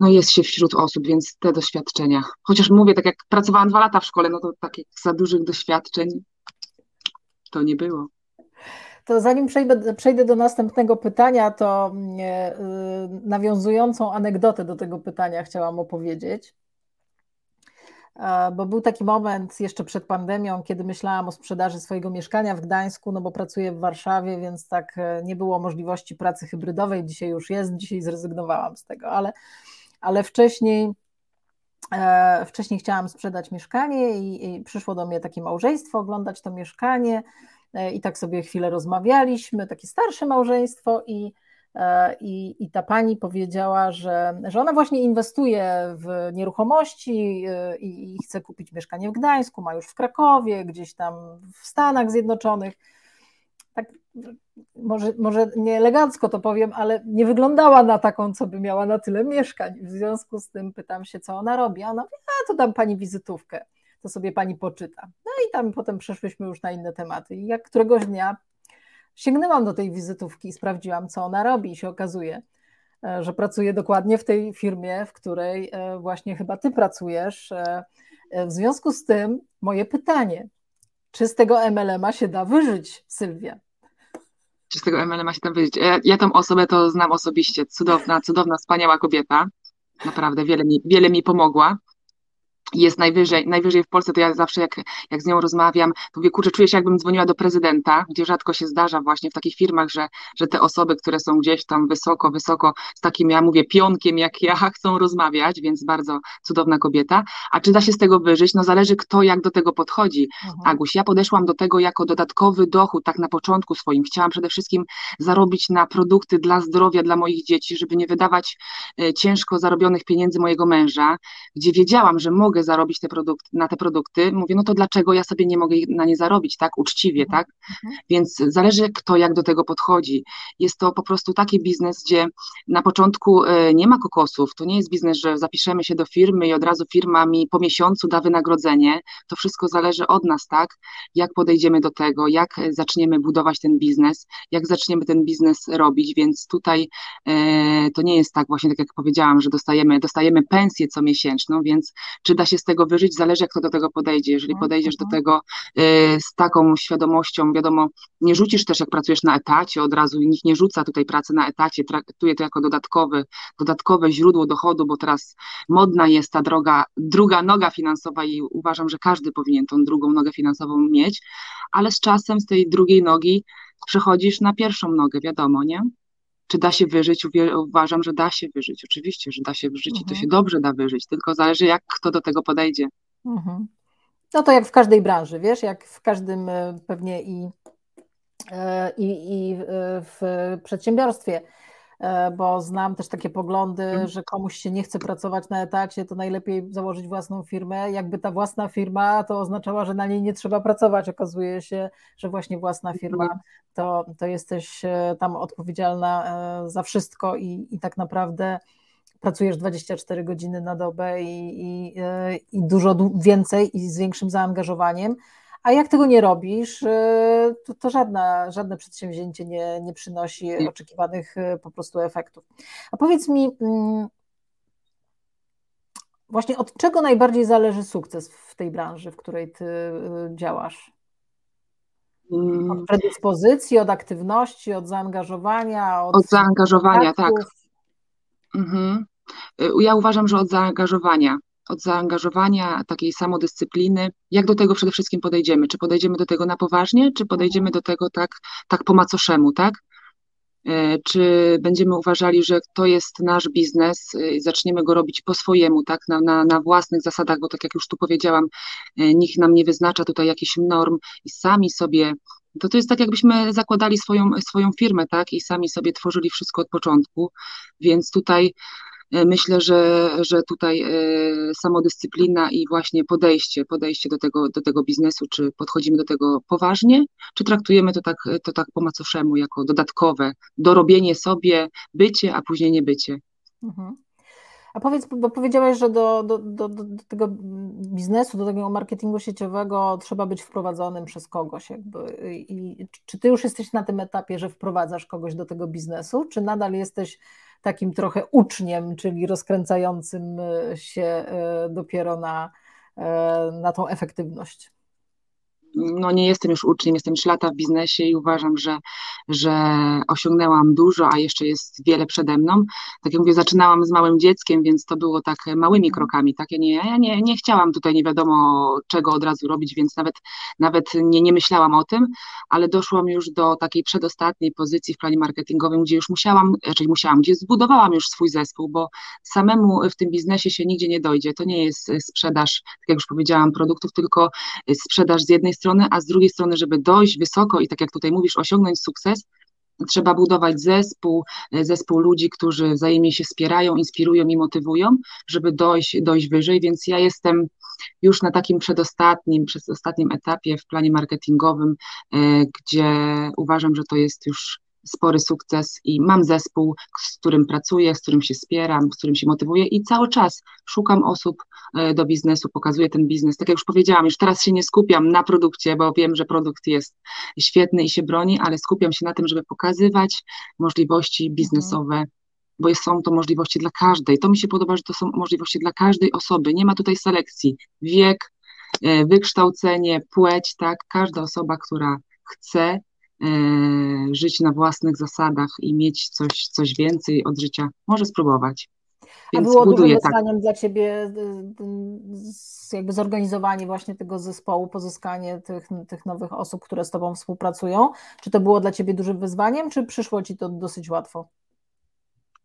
no jest się wśród osób, więc te doświadczenia. Chociaż mówię, tak jak pracowałam dwa lata w szkole, no to takich za dużych doświadczeń to nie było. To zanim przejdę, przejdę do następnego pytania, to e, nawiązującą anegdotę do tego pytania chciałam opowiedzieć. E, bo był taki moment jeszcze przed pandemią, kiedy myślałam o sprzedaży swojego mieszkania w Gdańsku, no bo pracuję w Warszawie, więc tak e, nie było możliwości pracy hybrydowej. Dzisiaj już jest, dzisiaj zrezygnowałam z tego, ale, ale wcześniej. Wcześniej chciałam sprzedać mieszkanie i, i przyszło do mnie takie małżeństwo oglądać to mieszkanie. E, i tak sobie chwilę rozmawialiśmy, takie starsze małżeństwo i, e, i, i ta pani powiedziała, że, że ona właśnie inwestuje w nieruchomości e, i, i chce kupić mieszkanie w Gdańsku, ma już w Krakowie, gdzieś tam w Stanach Zjednoczonych. Tak, może, może nie elegancko to powiem, ale nie wyglądała na taką, co by miała na tyle mieszkań. W związku z tym pytam się, co ona robi. Ona mówi, a to dam pani wizytówkę to sobie pani poczyta. No i tam potem przeszłyśmy już na inne tematy. I jak któregoś dnia sięgnęłam do tej wizytówki i sprawdziłam, co ona robi, i się okazuje, e, że pracuje dokładnie w tej firmie, w której e, właśnie chyba ty pracujesz. E, w związku z tym moje pytanie, czy z tego MLM-a się da wyżyć, Sylwia? Czy z tego MLM-a się da wyżyć? Ja, ja tą osobę to znam osobiście. Cudowna, cudowna, wspaniała kobieta. Naprawdę wiele mi, wiele mi pomogła jest najwyżej, najwyżej w Polsce, to ja zawsze jak, jak z nią rozmawiam, to mówię, kurczę, czuję się jakbym dzwoniła do prezydenta, gdzie rzadko się zdarza właśnie w takich firmach, że, że te osoby, które są gdzieś tam wysoko, wysoko z takim, ja mówię, pionkiem jak ja, <laughs> chcą rozmawiać, więc bardzo cudowna kobieta. A czy da się z tego wyżyć? No zależy kto jak do tego podchodzi. Mhm. Aguś, ja podeszłam do tego jako dodatkowy dochód, tak na początku swoim. Chciałam przede wszystkim zarobić na produkty dla zdrowia, dla moich dzieci, żeby nie wydawać e, ciężko zarobionych pieniędzy mojego męża, gdzie wiedziałam, że mogę mogę zarobić te produkty, na te produkty, mówię, no to dlaczego ja sobie nie mogę na nie zarobić, tak, uczciwie, mhm. tak? Mhm. Więc zależy kto jak do tego podchodzi. Jest to po prostu taki biznes, gdzie na początku e, nie ma kokosów, to nie jest biznes, że zapiszemy się do firmy i od razu firma mi po miesiącu da wynagrodzenie, to wszystko zależy od nas, tak? Jak podejdziemy do tego, jak zaczniemy budować ten biznes, jak zaczniemy ten biznes robić, więc tutaj e, to nie jest tak właśnie, tak jak powiedziałam, że dostajemy, dostajemy pensję co miesięczną, więc czy da się z tego wyżyć, zależy jak kto do tego podejdzie. Jeżeli mhm, podejdziesz do tego y, z taką świadomością, wiadomo, nie rzucisz też jak pracujesz na etacie, od razu nikt nie rzuca tutaj pracy na etacie, traktuje to jako dodatkowy, dodatkowe źródło dochodu, bo teraz modna jest ta droga, druga noga finansowa i uważam, że każdy powinien tą drugą nogę finansową mieć, ale z czasem z tej drugiej nogi przechodzisz na pierwszą nogę, wiadomo, nie? Czy da się wyżyć? Uważam, że da się wyżyć. Oczywiście, że da się wyżyć mhm. i to mhm. się dobrze da wyżyć, tylko zależy, jak kto do tego podejdzie. Mhm. No to jak w każdej branży, wiesz, jak w każdym e, pewnie i, e, i, i w przedsiębiorstwie bo znam też takie poglądy, mhm. że komuś się nie chce pracować na etacie, to najlepiej założyć własną firmę. Jakby ta własna firma to oznaczała, że na niej nie trzeba pracować. Okazuje się, że właśnie własna firma mhm. to, to jesteś e, tam odpowiedzialna e, za wszystko i, i tak naprawdę pracujesz 24 godziny na dobę i, i, i dużo więcej i z większym zaangażowaniem. A jak tego nie robisz, y, to, to żadna, żadne przedsięwzięcie nie, nie przynosi oczekiwanych y, po prostu efektów. A powiedz mi, mm, właśnie od czego najbardziej zależy sukces w tej branży, w której ty y, działasz? Mm. Od predyspozycji, od aktywności, od zaangażowania? Od, od zaangażowania, tak. Mhm. Ja uważam, że od zaangażowania od zaangażowania, takiej samodyscypliny. Jak do tego przede wszystkim podejdziemy? Czy podejdziemy do tego na poważnie, czy podejdziemy do tego tak, tak po macoszemu, tak? E, czy będziemy uważali, że to jest nasz biznes e, i zaczniemy go robić po swojemu, tak, na, na, na własnych zasadach, bo tak jak już tu powiedziałam, e, nikt nam nie wyznacza tutaj jakichś norm i sami sobie to to jest tak, jakbyśmy zakładali swoją, swoją firmę, tak, i sami sobie tworzyli wszystko od początku, więc tutaj myślę, że, że tutaj e, samodyscyplina i właśnie podejście, podejście do tego, do tego biznesu, czy podchodzimy do tego poważnie, czy traktujemy to tak, to tak po macoszemu, jako dodatkowe, dorobienie sobie, bycie, a później nie bycie. Mhm. A powiedz, bo powiedziałeś, że do, do, do, do tego biznesu, do tego marketingu sieciowego trzeba być wprowadzonym przez kogoś. Jakby. I czy ty już jesteś na tym etapie, że wprowadzasz kogoś do tego biznesu, czy nadal jesteś takim trochę uczniem, czyli rozkręcającym się e, dopiero na, e, na tą efektywność? No nie jestem już uczniem, jestem 3 lata w biznesie i uważam, że, że osiągnęłam dużo, a jeszcze jest wiele przede mną. Tak jak mówię, zaczynałam z małym dzieckiem, więc to było tak małymi krokami. Tak? Ja, nie, ja nie, nie chciałam tutaj nie wiadomo czego od razu robić, więc nawet, nawet nie, nie myślałam o tym, ale doszłam już do takiej przedostatniej pozycji w planie marketingowym, gdzie już musiałam, czyli musiałam, gdzie zbudowałam już swój zespół, bo samemu w tym biznesie się nigdzie nie dojdzie. To nie jest sprzedaż, tak jak już powiedziałam, produktów, tylko sprzedaż z jednej strony, a z drugiej strony, żeby dojść wysoko i tak jak tutaj mówisz, osiągnąć sukces, trzeba budować zespół, e, zespół ludzi, którzy wzajemnie się wspierają, inspirują i motywują, żeby dojść, dojść wyżej, więc ja jestem już na takim przedostatnim, przedostatnim etapie w planie marketingowym, e, gdzie uważam, że to jest już spory sukces i mam zespół, z którym pracuję, z którym się wspieram, z którym się motywuję i cały czas szukam osób e, do biznesu, pokazuję ten biznes. Tak jak już powiedziałam, już teraz się nie skupiam na produkcie, bo wiem, że produkt jest świetny i się broni, ale skupiam się na tym, żeby pokazywać możliwości mhm. biznesowe, bo są to możliwości dla każdej. To mi się podoba, że to są możliwości dla każdej osoby. Nie ma tutaj selekcji. Wiek, e, wykształcenie, płeć, tak? Każda osoba, która chce, żyć na własnych zasadach i mieć coś, coś więcej od życia, może spróbować. Więc A było dużym wyzwaniem tak. dla Ciebie jakby zorganizowanie właśnie tego zespołu, pozyskanie tych, tych nowych osób, które z Tobą współpracują? Czy to było dla Ciebie dużym wyzwaniem, czy przyszło Ci to dosyć łatwo?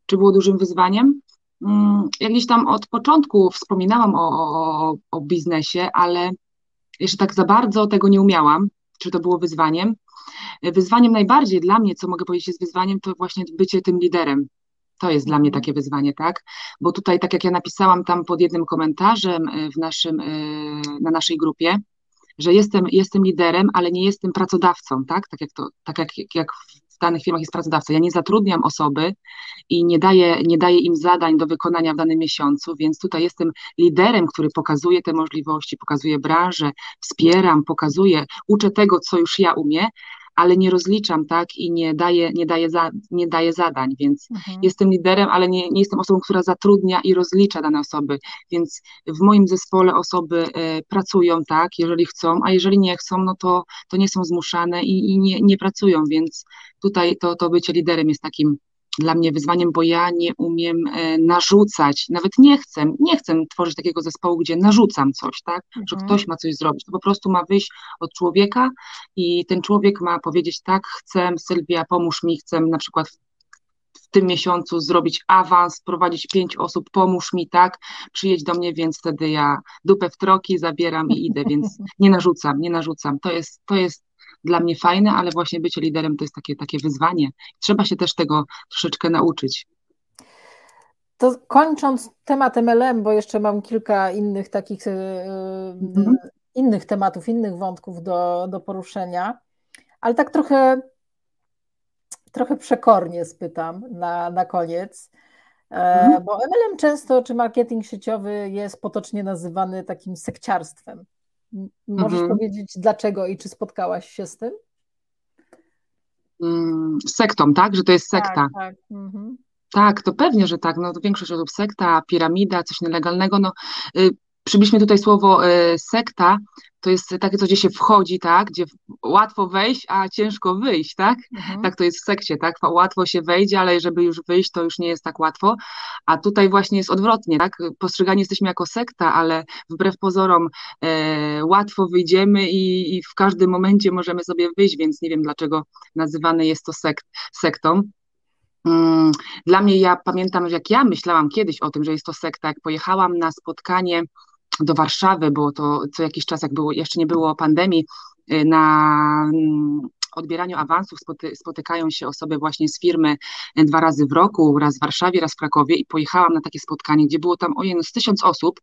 Czy było dużym wyzwaniem? Mm, jak gdzieś tam od początku wspominałam o, o, o biznesie, ale jeszcze tak za bardzo tego nie umiałam, czy to było wyzwaniem. Wyzwaniem najbardziej dla mnie, co mogę powiedzieć jest wyzwaniem, to właśnie bycie tym liderem. To jest dla mnie mhm. takie wyzwanie, tak? Bo tutaj, tak jak ja napisałam tam pod jednym komentarzem e, w naszym, e, na naszej grupie, że jestem, jestem liderem, ale nie jestem pracodawcą, tak? Tak jak, to, tak jak, jak w danych firmach jest pracodawca. Ja nie zatrudniam osoby i nie daję, nie daję im zadań do wykonania w danym miesiącu, więc tutaj jestem liderem, który pokazuje te możliwości, pokazuje branżę, wspieram, pokazuje, uczę tego, co już ja umiem, ale nie rozliczam, tak, i nie daję, nie daję, za, nie daję zadań, więc mhm. jestem liderem, ale nie, nie jestem osobą, która zatrudnia i rozlicza dane osoby, więc w moim zespole osoby e, pracują, tak, jeżeli chcą, a jeżeli nie chcą, no to, to nie są zmuszane i, i nie, nie pracują, więc tutaj to, to bycie liderem jest takim dla mnie wyzwaniem, bo ja nie umiem e, narzucać, nawet nie chcę, nie chcę tworzyć takiego zespołu, gdzie narzucam coś, tak, mhm. że ktoś ma coś zrobić, to po prostu ma wyjść od człowieka i ten człowiek ma powiedzieć tak, chcę, Sylwia, pomóż mi, chcę na przykład w tym miesiącu zrobić awans, prowadzić pięć osób, pomóż mi, tak, przyjedź do mnie, więc wtedy ja dupę w troki zabieram i idę, więc <laughs> nie narzucam, nie narzucam, to jest, to jest dla mnie fajne, ale właśnie bycie liderem to jest takie, takie wyzwanie. Trzeba się też tego troszeczkę nauczyć. To kończąc temat MLM, bo jeszcze mam kilka innych takich mm innych tematów, innych wątków do, do poruszenia, ale tak trochę, trochę przekornie spytam na, na koniec. Mm Bo MLM często, czy marketing sieciowy jest potocznie nazywany takim sekciarstwem. Możesz mhm. powiedzieć dlaczego i czy spotkałaś się z tym? Mm, sektą, tak? Że to jest sekta. Tak, tak. Mhm. tak to pewnie, że tak. No, to większość osób sekta, piramida, coś nielegalnego. No, y, przybliżmy tutaj słowo y, sekta, to jest takie coś, gdzie się wchodzi, tak, gdzie łatwo wejść, a ciężko wyjść, tak? Mhm. Tak to jest w sekcie, tak? Łatwo się wejdzie, ale żeby już wyjść, to już nie jest tak łatwo. A tutaj właśnie jest odwrotnie, tak? Postrzegani jesteśmy jako sekta, ale wbrew pozorom e, łatwo wyjdziemy i, i w każdym momencie możemy sobie wyjść, więc nie wiem dlaczego nazywane jest to sekt, sektą. Mm, dla mnie, ja pamiętam, że jak ja myślałam kiedyś o tym, że jest to sekta, jak pojechałam na spotkanie do Warszawy, było to co jakiś czas, jak było, jeszcze nie było pandemii, y, na mm, odbieraniu awansów spoty, spotykają się osoby właśnie z firmy dwa razy w roku, raz w Warszawie, raz w Krakowie i pojechałam na takie spotkanie, gdzie było tam ojej, no z tysiąc osób,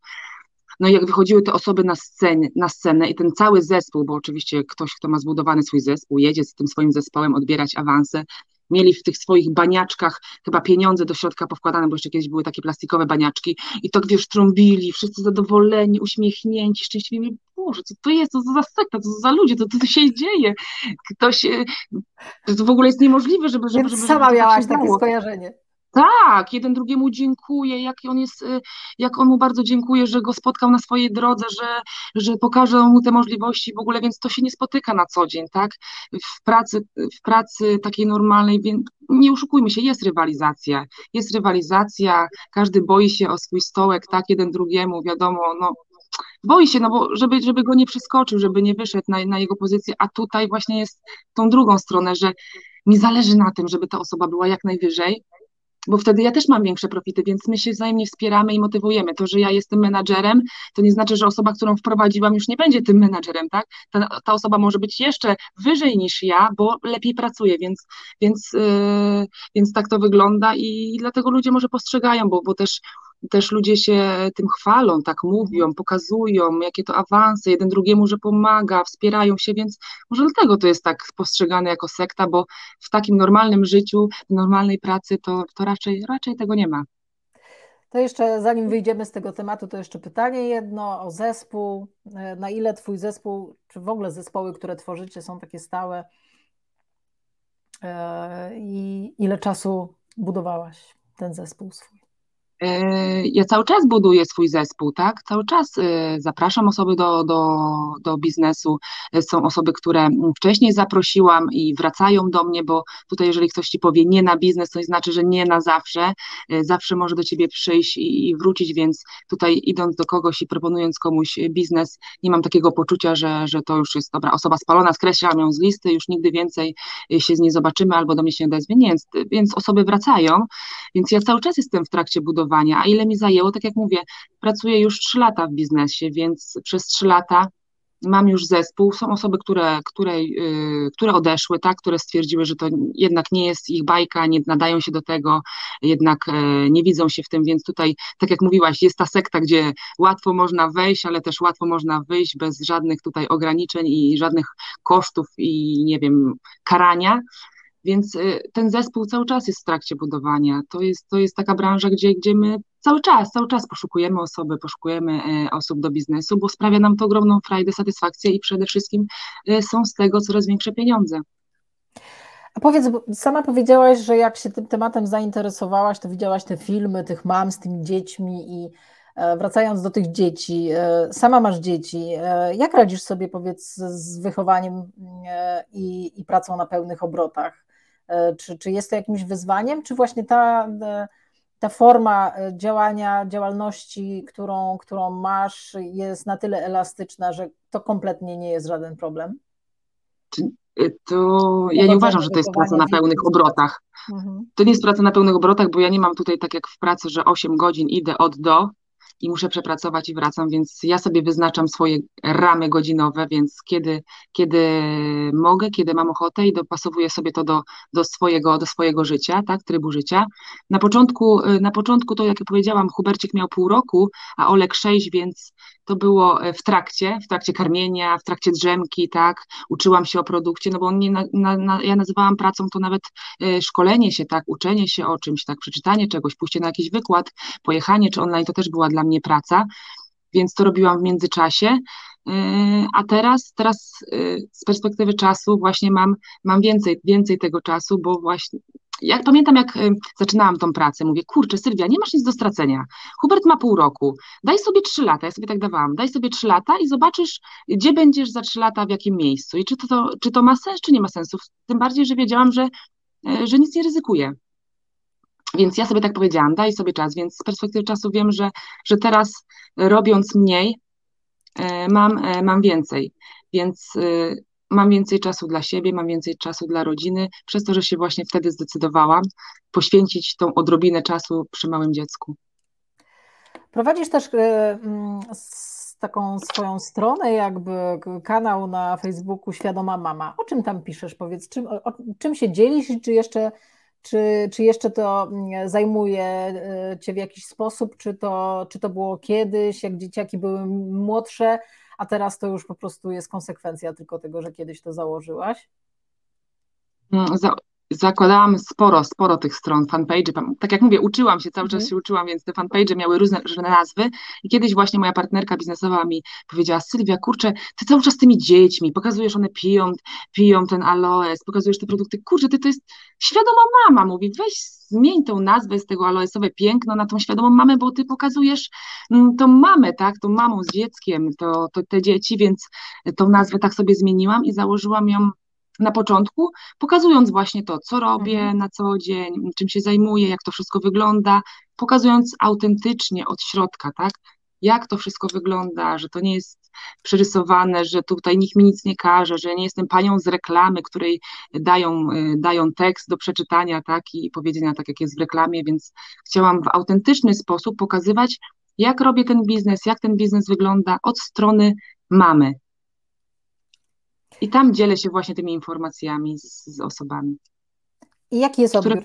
no i jak wychodziły te osoby na, scenie, na scenę i ten cały zespół, bo oczywiście ktoś, kto ma zbudowany swój zespół, jedzie z tym swoim zespołem odbierać awanse mieli w tych swoich baniaczkach chyba pieniądze do środka powkładane, bo jeszcze kiedyś były takie plastikowe baniaczki i tak wiesz, trąbili, wszyscy zadowoleni, uśmiechnięci, szczęśliwi. Boże, co to jest, co to za sekta, co to za ludzie, co to się dzieje? Ktoś, e, to w ogóle jest niemożliwe, żeby... żeby, żeby sama żeby tak miałaś takie skojarzenie. Tak, jeden drugiemu dziękuję, jak on jest, y, jak on mu bardzo dziękuję, że go spotkał na swojej drodze, że, że pokaże mu te możliwości w ogóle, więc to się nie spotyka na co dzień, tak? W pracy, w pracy takiej normalnej, więc nie oszukujmy się, jest rywalizacja, jest rywalizacja, każdy boi się o swój stołek, tak, jeden drugiemu, wiadomo, no boi się, no bo żeby, żeby go nie przeskoczył, żeby nie wyszedł na, na jego pozycję, a tutaj właśnie jest tą drugą stronę, że mi zależy na tym, żeby ta osoba była jak najwyżej, bo wtedy ja też mam większe profity, więc my się wzajemnie wspieramy i motywujemy. To, że ja jestem menadżerem, to nie znaczy, że osoba, którą wprowadziłam, już nie będzie tym menadżerem, tak? Ta, ta osoba może być jeszcze wyżej niż ja, bo lepiej pracuje, więc, więc, yy, więc tak to wygląda i dlatego ludzie może postrzegają, bo, bo też też ludzie się tym chwalą, tak mówią, pokazują, jakie to awanse, jeden drugiemu, że pomaga, wspierają się, więc może dlatego to jest tak postrzegane jako sekta, bo w takim normalnym życiu, w normalnej pracy to, to raczej, raczej tego nie ma. To jeszcze zanim wyjdziemy z tego tematu, to jeszcze pytanie jedno o zespół. Na ile Twój zespół, czy w ogóle zespoły, które tworzycie, są takie stałe? E, I ile czasu budowałaś ten zespół swój? E, ja cały czas buduję swój zespół, tak? Cały czas e, zapraszam osoby do, do, do biznesu. E, są osoby, które wcześniej zaprosiłam i wracają do mnie, bo tutaj, jeżeli ktoś ci powie nie na biznes, to nie znaczy, że nie na zawsze. Zawsze może do ciebie przyjść i, i wrócić, więc tutaj idąc do kogoś i proponując komuś biznes, nie mam takiego poczucia, że, że to już jest dobra osoba spalona, skreślam ją z listy, już nigdy więcej się z niej zobaczymy albo do mnie się odezwie. Nie, więc, więc osoby wracają, więc ja cały czas jestem w trakcie a ile mi zajęło, tak jak mówię, pracuję już trzy lata w biznesie, więc przez trzy lata mam już zespół, są osoby, które, które, yy, które odeszły, tak, które stwierdziły, że to jednak nie jest ich bajka, nie nadają się do tego, jednak yy, nie widzą się w tym, więc tutaj, tak jak mówiłaś, jest ta sekta, gdzie łatwo można wejść, ale też łatwo można wyjść bez żadnych tutaj ograniczeń i żadnych kosztów i nie wiem, karania, więc y, ten zespół cały czas jest w trakcie budowania. To jest, to jest taka branża, gdzie, gdzie my cały czas, cały czas poszukujemy osoby, poszukujemy e, osób do biznesu, bo sprawia nam to ogromną frajdę, satysfakcję i przede wszystkim e, są z tego coraz większe pieniądze. A powiedz, sama powiedziałaś, że jak się tym tematem zainteresowałaś, to widziałaś te filmy tych mam z tymi dziećmi i e, wracając do tych dzieci, sama masz dzieci, jak radzisz sobie powiedz z wychowaniem i, i pracą na pełnych obrotach? E, czy, czy jest to jakimś wyzwaniem, czy właśnie ta, e, ta forma e, działania, działalności, którą, którą masz, jest na tyle elastyczna, że to kompletnie nie jest żaden problem? To ja nie uważam, że to jest praca na pełnych obrotach. Mhm. To nie jest praca na pełnych obrotach, bo ja nie mam tutaj tak jak w pracy, że 8 godzin idę od do, i muszę przepracować i wracam, więc ja sobie wyznaczam swoje ramy godzinowe, więc kiedy, kiedy mogę, kiedy mam ochotę i dopasowuję sobie to do, do, swojego, do swojego życia, tak, trybu życia. Na początku, na początku to, jak powiedziałam, Hubercik miał pół roku, a Olek sześć, więc to było e, w trakcie, w trakcie karmienia, w trakcie drzemki, tak, uczyłam się o produkcie, no bo nie, na, na, ja nazywałam pracą to nawet e, szkolenie się, tak, uczenie się o czymś, tak, przeczytanie czegoś, pójście na jakiś wykład, pojechanie czy online, to też była dla mnie praca, więc to robiłam w międzyczasie, a teraz, teraz z perspektywy czasu właśnie mam, mam więcej, więcej tego czasu, bo właśnie jak pamiętam, jak y, zaczynałam tą pracę, mówię, kurczę, Sylwia, nie masz nic do stracenia. Hubert ma pół roku, daj sobie trzy lata, ja sobie tak dawałam, daj sobie trzy lata i zobaczysz, gdzie będziesz za trzy lata, w jakim miejscu i czy to, to, czy to ma sens, czy nie ma sensu. Tym bardziej, że wiedziałam, że, y, że nic nie ryzykuję. Więc ja sobie tak powiedziałam, daj sobie czas, więc z perspektywy czasu wiem, że, że teraz robiąc mniej, y, mam, mam więcej. Więc mam więcej czasu dla siebie, mam więcej czasu dla rodziny, przez to, że się właśnie wtedy zdecydowałam poświęcić tą odrobinę czasu przy małym dziecku. Prowadzisz też e, mm, taką swoją stronę, jakby kanał na Facebooku Świadoma Mama. O czym tam piszesz? Powiedz, czym, o, czym się dzielisz czy jeszcze, czy, czy jeszcze to mm, zajmuje e, Cię w jakiś sposób? Czy to, czy to było kiedyś, jak dzieciaki były młodsze? a teraz to już po prostu jest konsekwencja tylko tego, że kiedyś to założyłaś? Za, zakładałam sporo, sporo tych stron, fanpage. Tak jak mówię, uczyłam się, cały czas Mhm. się uczyłam, więc te fanpage miały różne, różne nazwy. I kiedyś właśnie moja partnerka biznesowa mi powiedziała, Sylwia, kurczę, ty cały czas z tymi dziećmi, pokazujesz, one piją, piją ten aloes, pokazujesz te produkty, kurczę, ty to jest świadoma mama, mówi, weź zmień tą nazwę z tego aloesowe piękno na tą świadomą mamę, bo ty pokazujesz mm, tą mamę, tak, tą mamą z dzieckiem, to, to te dzieci, więc tą nazwę tak sobie zmieniłam i założyłam ją na początku, pokazując właśnie to, co robię Mhm. na co dzień, czym się zajmuję, jak to wszystko wygląda, pokazując autentycznie od środka, tak? Jak to wszystko wygląda, że to nie jest przerysowane, że tutaj nikt mi nic nie każe, że nie jestem panią z reklamy, której dają, y, dają tekst do przeczytania, tak, i powiedzenia tak, jak jest w reklamie, więc chciałam w autentyczny sposób pokazywać, jak robię ten biznes, jak ten biznes wygląda od strony mamy, i tam dzielę się właśnie tymi informacjami z, z osobami, I jaki jest odbiór.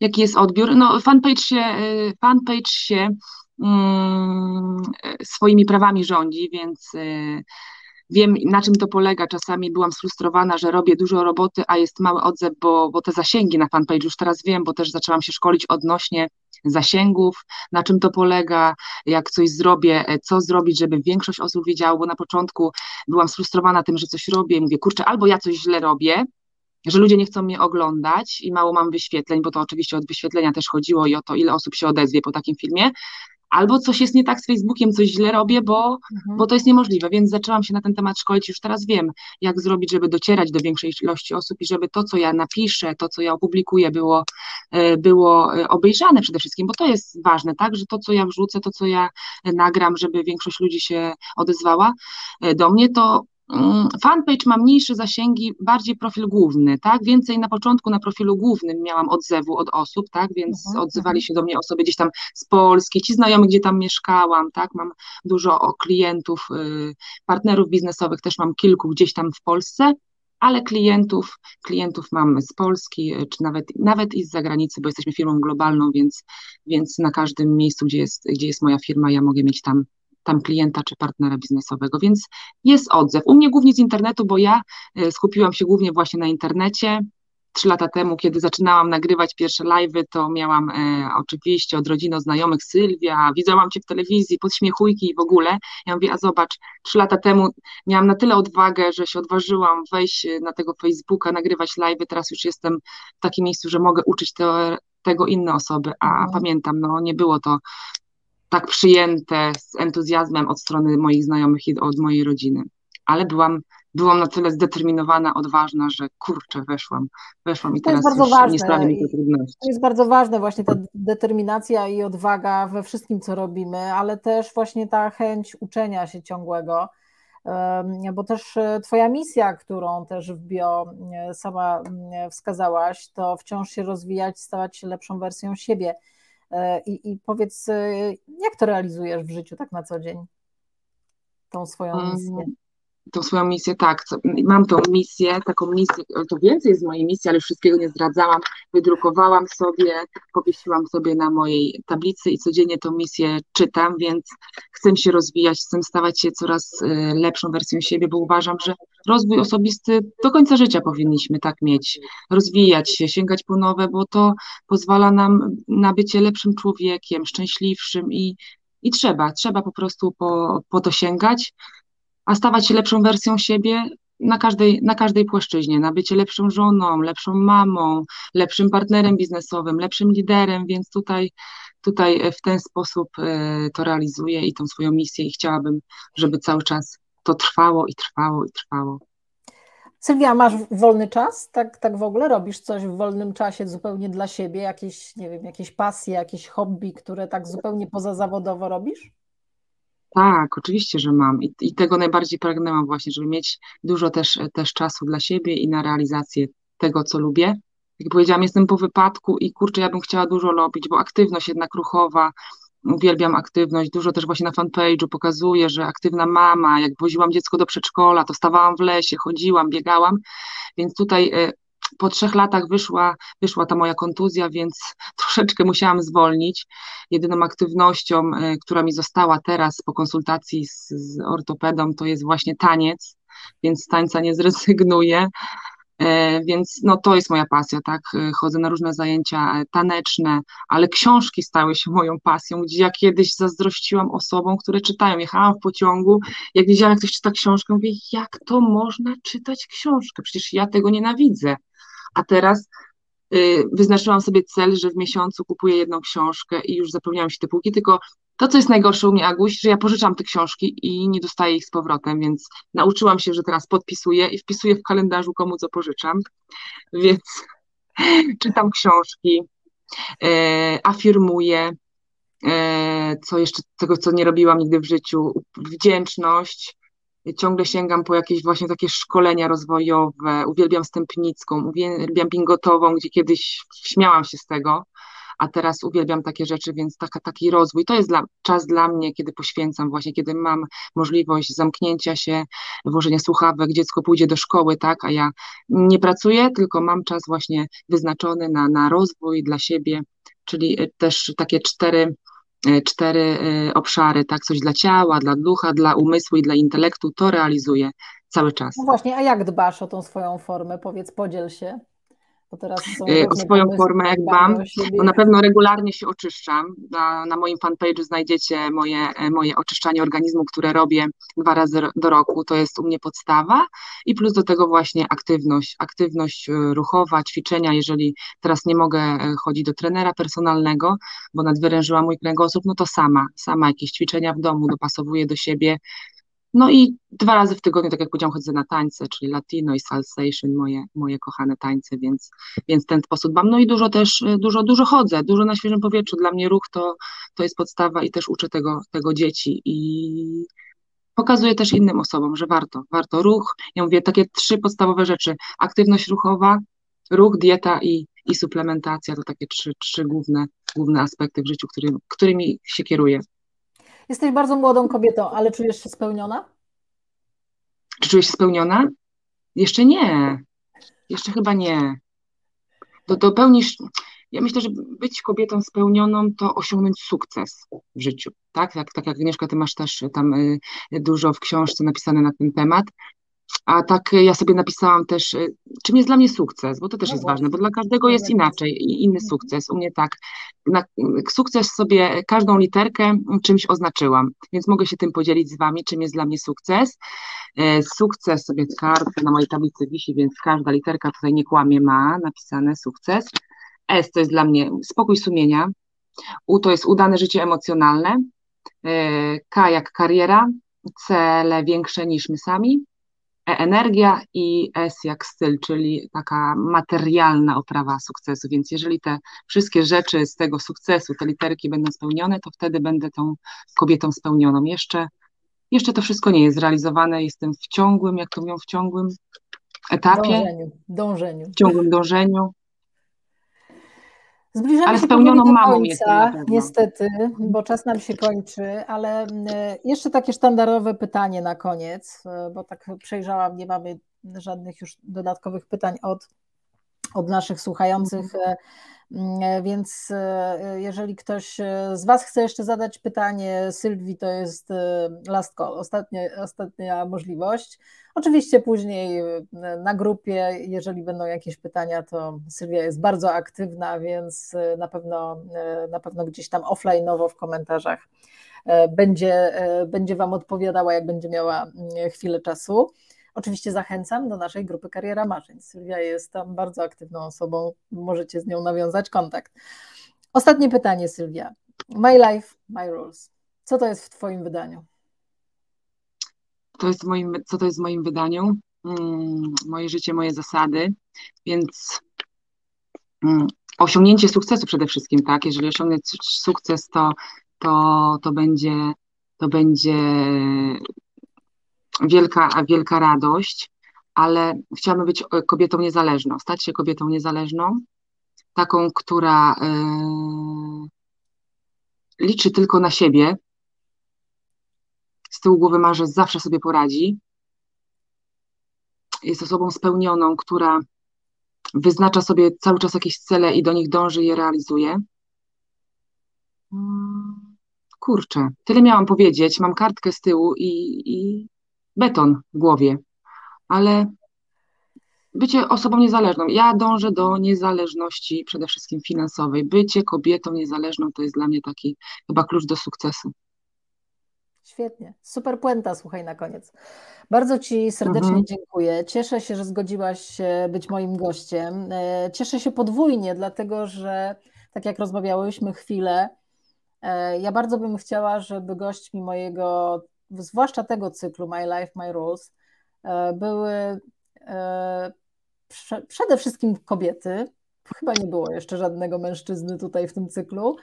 Jaki jest odbiór? No, fanpage się, y, fanpage się mm, y, swoimi prawami rządzi, więc y, wiem, na czym to polega. Czasami byłam sfrustrowana, że robię dużo roboty, a jest mały odzew, bo, bo te zasięgi na fanpage już teraz wiem, bo też zaczęłam się szkolić odnośnie zasięgów, na czym to polega, jak coś zrobię, e, co zrobić, żeby większość osób wiedziało, bo na początku byłam sfrustrowana tym, że coś robię mówię, kurczę, albo ja coś źle robię, że ludzie nie chcą mnie oglądać i mało mam wyświetleń, bo to oczywiście od wyświetlenia też chodziło i o to, ile osób się odezwie po takim filmie, albo coś jest nie tak z Facebookiem, coś źle robię, bo, Mhm. bo to jest niemożliwe, więc zaczęłam się na ten temat szkolić, już teraz wiem, jak zrobić, żeby docierać do większej ilości osób i żeby to, co ja napiszę, to, co ja opublikuję, było, e, było e, obejrzane przede wszystkim, bo to jest ważne, tak, że to, co ja wrzucę, to, co ja nagram, żeby większość ludzi się odezwała e, do mnie, to Fanpage ma mniejsze zasięgi, bardziej profil główny, tak? Więcej na początku na profilu głównym miałam odzewu od osób, tak? Więc Mhm, odzywali mhm. się do mnie osoby gdzieś tam z Polski, ci znajomi, gdzie tam mieszkałam, tak? Mam dużo klientów, y, partnerów biznesowych, też mam kilku gdzieś tam w Polsce, ale klientów, klientów mam z Polski, y, czy nawet, nawet i z zagranicy, bo jesteśmy firmą globalną, więc, więc na każdym miejscu, gdzie jest, gdzie jest moja firma, ja mogę mieć tam, tam klienta czy partnera biznesowego, więc jest odzew. U mnie głównie z internetu, bo ja y, skupiłam się głównie właśnie na internecie. Trzy lata temu, kiedy zaczynałam nagrywać pierwsze live'y, to miałam e, oczywiście od rodziny, od znajomych Sylwia, widziałam cię w telewizji, podśmiechujki i w ogóle. Ja mówię, a zobacz, trzy lata temu miałam na tyle odwagę, że się odważyłam wejść e, na tego Facebooka, nagrywać live'y, teraz już jestem w takim miejscu, że mogę uczyć te, tego inne osoby, a Mhm. pamiętam, no nie było to tak przyjęte z entuzjazmem od strony moich znajomych i od mojej rodziny, ale byłam, byłam na tyle zdeterminowana, odważna, że kurczę, weszłam, weszłam i To jest teraz bardzo już ważne nie sprawia mi to trudności. To jest bardzo ważne, właśnie ta determinacja i odwaga we wszystkim, co robimy, ale też właśnie ta chęć uczenia się ciągłego, bo też e, Twoja misja, którą też w bio e, sama mm, wskazałaś, to wciąż się rozwijać, stawać się lepszą wersją siebie. E, I, i powiedz, e, jak to realizujesz w życiu tak na co dzień, tą swoją Mm, misję? Tą swoją misję, tak, co, mam tą misję, taką misję, to więcej z mojej misji, ale wszystkiego nie zdradzałam, wydrukowałam sobie, powiesiłam sobie na mojej tablicy i codziennie tą misję czytam, więc chcę się rozwijać, chcę stawać się coraz y, lepszą wersją siebie, bo uważam, że rozwój osobisty do końca życia powinniśmy tak mieć, rozwijać się, sięgać po nowe, bo to pozwala nam na bycie lepszym człowiekiem, szczęśliwszym i, i trzeba, trzeba po prostu po, po to sięgać, a stawać się lepszą wersją siebie na każdej, na każdej płaszczyźnie, na bycie lepszą żoną, lepszą mamą, lepszym partnerem biznesowym, lepszym liderem, więc tutaj, tutaj w ten sposób e, to realizuję i tą swoją misję i chciałabym, żeby cały czas to trwało i trwało i trwało. Sylwia, masz wolny czas? Tak, tak w ogóle robisz coś w wolnym czasie zupełnie dla siebie? Jakieś, nie wiem, jakieś pasje, jakieś hobby, które tak zupełnie pozazawodowo robisz? Tak, oczywiście, że mam. I, i tego najbardziej pragnęłam właśnie, żeby mieć dużo też, też czasu dla siebie i na realizację tego, co lubię. Jak powiedziałam, jestem po wypadku i kurczę, ja bym chciała dużo robić, bo aktywność jednak ruchowa, uwielbiam aktywność, dużo też właśnie na fanpage'u pokazuję, że aktywna mama, jak woziłam dziecko do przedszkola, to stawałam w lesie, chodziłam, biegałam, więc tutaj e, po trzech latach wyszła, wyszła ta moja kontuzja, więc <laughs> troszeczkę musiałam zwolnić. Jedyną aktywnością, e, która mi została teraz po konsultacji z, z ortopedą, to jest właśnie taniec, więc z tańca nie zrezygnuję. E, więc no to jest moja pasja, tak? E, chodzę na różne zajęcia e, taneczne, ale książki stały się moją pasją, gdzie ja kiedyś zazdrościłam osobom, które czytają. Jechałam w pociągu, jak widziałam, jak ktoś czyta książkę, mówię, jak to można czytać książkę? Przecież ja tego nienawidzę. A teraz wyznaczyłam sobie cel, że w miesiącu kupuję jedną książkę i już zapełniałam się te półki, tylko to, co jest najgorsze u mnie, Aguś, że ja pożyczam te książki i nie dostaję ich z powrotem, więc nauczyłam się, że teraz podpisuję i wpisuję w kalendarzu, komu co pożyczam, więc <laughs> czytam książki, e, afirmuję, e, co jeszcze tego, co nie robiłam nigdy w życiu, wdzięczność, ciągle sięgam po jakieś właśnie takie szkolenia rozwojowe, uwielbiam stępnicką, uwielbiam pingotową, gdzie kiedyś śmiałam się z tego, a teraz uwielbiam takie rzeczy, więc taka, taki rozwój. To jest dla, czas dla mnie, kiedy poświęcam właśnie, kiedy mam możliwość zamknięcia się, włożenia słuchawek, dziecko pójdzie do szkoły, tak, a ja nie pracuję, tylko mam czas właśnie wyznaczony na, na rozwój dla siebie, czyli e, też takie cztery cztery e, obszary, tak, coś dla ciała, dla ducha, dla umysłu i dla intelektu, to realizuję cały czas. No właśnie, a jak dbasz o tą swoją formę? Powiedz, podziel się. Bo teraz są y, o swoją formę, jak mam, bo na pewno regularnie się oczyszczam. Na, na moim fanpage'u znajdziecie moje, e, moje oczyszczanie organizmu, które robię dwa razy do roku. To jest u mnie podstawa i plus do tego właśnie aktywność, aktywność e, ruchowa, ćwiczenia. Jeżeli teraz nie mogę e, chodzić do trenera personalnego, bo nadwyrężyła mój kręgosłup, no to sama, sama jakieś ćwiczenia w domu dopasowuję do siebie, no i dwa razy w tygodniu, tak jak powiedziałam, chodzę na tańce, czyli latino i salsation, moje, moje kochane tańce, więc, więc ten sposób mam. No i dużo też, dużo, dużo chodzę, dużo na świeżym powietrzu. Dla mnie ruch to, to jest podstawa i też uczę tego, tego dzieci i pokazuję też innym osobom, że warto, warto ruch. Ja mówię takie trzy podstawowe rzeczy, aktywność ruchowa, ruch, dieta i, i suplementacja, to takie trzy, trzy główne, główne aspekty w życiu, który, którymi się kieruję. Jesteś bardzo młodą kobietą, ale czujesz się spełniona? Czy czujesz się spełniona? Jeszcze nie. Jeszcze chyba nie. To dopełnisz. Ja myślę, że być kobietą spełnioną to osiągnąć sukces w życiu. Tak, tak, tak jak Agnieszka, ty masz też tam y, dużo w książce napisane na ten temat. A tak ja sobie napisałam też, y, czym jest dla mnie sukces, bo to też no jest ważne, bo dla każdego jest inaczej inny mhm. sukces. U mnie tak, na sukces sobie każdą literkę czymś oznaczyłam, więc mogę się tym podzielić z Wami, czym jest dla mnie sukces. E, sukces sobie kartę na mojej tablicy wisi, więc każda literka tutaj nie kłamie, ma napisane sukces. S to jest dla mnie spokój sumienia. U to jest udane życie emocjonalne. E, K jak kariera, cele większe niż my sami. E energia i S jak styl, czyli taka materialna oprawa sukcesu. Więc jeżeli te wszystkie rzeczy z tego sukcesu, te literki będą spełnione, to wtedy będę tą kobietą spełnioną. Jeszcze, jeszcze to wszystko nie jest zrealizowane. Jestem w ciągłym, jak to mówią, w ciągłym etapie. Dążeniu. dążeniu. W ciągłym dążeniu. Zbliżamy ale się spełnioną do mamą końca, niestety, bo czas nam się kończy, ale e, jeszcze takie sztandarowe pytanie na koniec, e, bo tak przejrzałam, nie mamy żadnych już dodatkowych pytań od, od naszych słuchających. E, więc e, jeżeli ktoś e, z Was chce jeszcze zadać pytanie Sylwii, to jest last call, ostatnia, ostatnia możliwość. Oczywiście później na grupie, jeżeli będą jakieś pytania, to Sylwia jest bardzo aktywna, więc na pewno, na pewno gdzieś tam offline'owo w komentarzach będzie, będzie Wam odpowiadała, jak będzie miała chwilę czasu. Oczywiście zachęcam do naszej grupy Kariera Marzeń. Sylwia jest tam bardzo aktywną osobą, możecie z nią nawiązać kontakt. Ostatnie pytanie, Sylwia. My life, my rules. Co to jest w Twoim wydaniu? To jest moim, co to jest w moim wydaniu? Hmm, moje życie, moje zasady, więc hmm, osiągnięcie sukcesu przede wszystkim, tak? Jeżeli osiągnę sukces, to, to, to będzie to będzie wielka, wielka radość, ale chciałabym być e, kobietą niezależną, stać się kobietą niezależną, taką, która yy, liczy tylko na siebie, z tyłu głowy ma, że zawsze sobie poradzi, jest osobą spełnioną, która wyznacza sobie cały czas jakieś cele i do nich dąży i je realizuje. Mm, kurczę, tyle miałam powiedzieć. Mam kartkę z tyłu i, i beton w głowie, ale bycie osobą niezależną. Ja dążę do niezależności przede wszystkim finansowej. Bycie kobietą niezależną to jest dla mnie taki chyba klucz do sukcesu. Świetnie. Super puenta, słuchaj na koniec. Bardzo Ci serdecznie mhm. dziękuję. Cieszę się, że zgodziłaś się być moim gościem. E, cieszę się podwójnie, dlatego że tak jak rozmawiałyśmy chwilę, e, ja bardzo bym chciała, żeby gośćmi mojego, zwłaszcza tego cyklu My Life, My Rules, e, były przede wszystkim kobiety. Chyba nie było jeszcze żadnego mężczyzny tutaj w tym cyklu,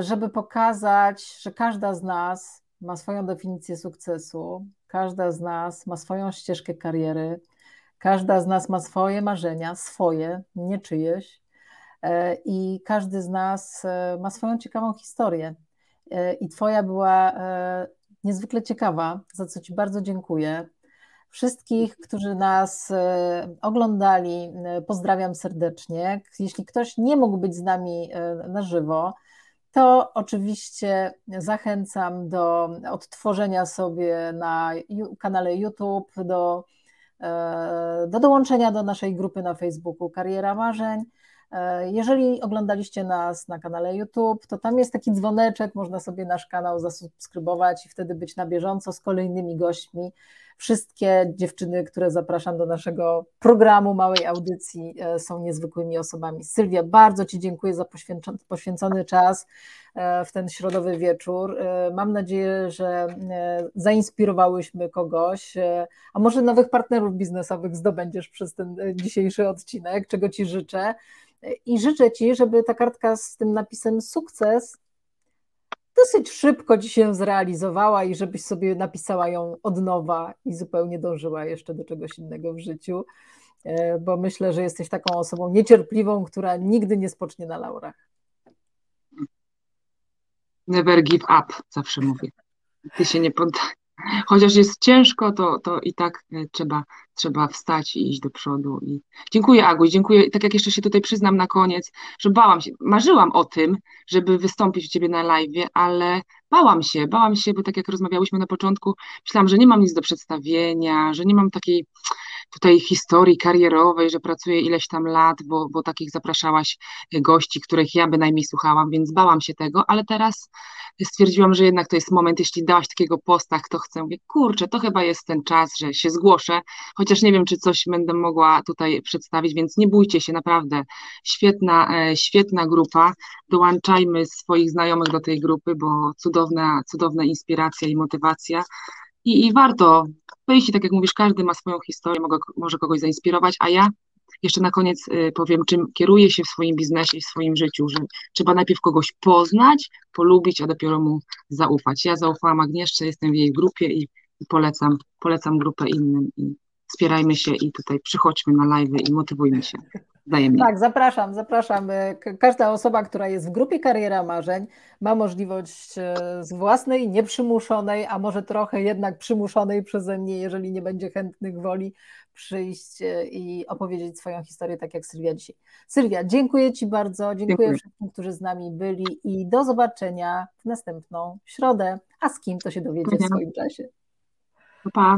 żeby pokazać, że każda z nas ma swoją definicję sukcesu, każda z nas ma swoją ścieżkę kariery, każda z nas ma swoje marzenia, swoje, nie czyjeś, e, i każdy z nas e, ma swoją ciekawą historię. E, I Twoja była niezwykle ciekawa, za co Ci bardzo dziękuję. Wszystkich, którzy nas oglądali, pozdrawiam serdecznie. Jeśli ktoś nie mógł być z nami na żywo, to oczywiście zachęcam do odtworzenia sobie na kanale YouTube, do, e, do dołączenia do naszej grupy na Facebooku Kariera Marzeń. E, jeżeli oglądaliście nas na kanale YouTube, to tam jest taki dzwoneczek, można sobie nasz kanał zasubskrybować i wtedy być na bieżąco z kolejnymi gośćmi. Wszystkie dziewczyny, które zapraszam do naszego programu Małej Audycji, e, są niezwykłymi osobami. Sylwia, bardzo Ci dziękuję za poświęcony czas e, w ten środowy wieczór. Mam nadzieję, że zainspirowałyśmy kogoś, a może nowych partnerów biznesowych zdobędziesz przez ten dzisiejszy odcinek, czego Ci życzę. I życzę Ci, żeby ta kartka z tym napisem sukces dosyć szybko Ci się zrealizowała i żebyś sobie napisała ją od nowa i zupełnie dążyła jeszcze do czegoś innego w życiu, e, bo myślę, że jesteś taką osobą niecierpliwą, która nigdy nie spocznie na laurach. Never give up, zawsze mówię. Ty się nie poddaj chociaż jest ciężko, to, to i tak e, trzeba, trzeba wstać i iść do przodu. I dziękuję Aguś, dziękuję. Tak jak jeszcze się tutaj przyznam na koniec, że bałam się, marzyłam o tym, żeby wystąpić u Ciebie na live, ale bałam się, bałam się, bo tak jak rozmawiałyśmy na początku, myślałam, że nie mam nic do przedstawienia, że nie mam takiej tutaj historii karierowej, że pracuję ileś tam lat, bo, bo takich zapraszałaś e, gości, których ja bynajmniej słuchałam, więc bałam się tego, ale teraz stwierdziłam, że jednak to jest moment, jeśli dałaś takiego posta, kto chce, mówię, kurczę, to chyba jest ten czas, że się zgłoszę, chociaż nie wiem, czy coś będę mogła tutaj przedstawić, więc nie bójcie się, naprawdę. Świetna, e, świetna grupa, dołączajmy swoich znajomych do tej grupy, bo cudowna, cudowna inspiracja i motywacja, i, i warto wyjść, tak jak mówisz, każdy ma swoją historię, mogę, może kogoś zainspirować, a ja jeszcze na koniec y, powiem, czym kieruję się w swoim biznesie i w swoim życiu, że trzeba najpierw kogoś poznać, polubić, a dopiero mu zaufać. Ja zaufałam Agnieszce, jestem w jej grupie i, polecam, polecam grupę innym i wspierajmy się i tutaj przychodźmy na live i motywujmy się. Wzajemnie. Tak, zapraszam, zapraszam. Każda osoba, która jest w grupie Kariera Marzeń, ma możliwość e, z własnej, nieprzymuszonej, a może trochę jednak przymuszonej przeze mnie, jeżeli nie będzie chętnych woli, przyjść e, i opowiedzieć swoją historię, tak jak Sylwia dzisiaj. Sylwia, dziękuję Ci bardzo, dziękuję, dziękuję. wszystkim, którzy z nami byli i do zobaczenia w następną środę. A z kim to się dowiecie w swoim czasie. Pa.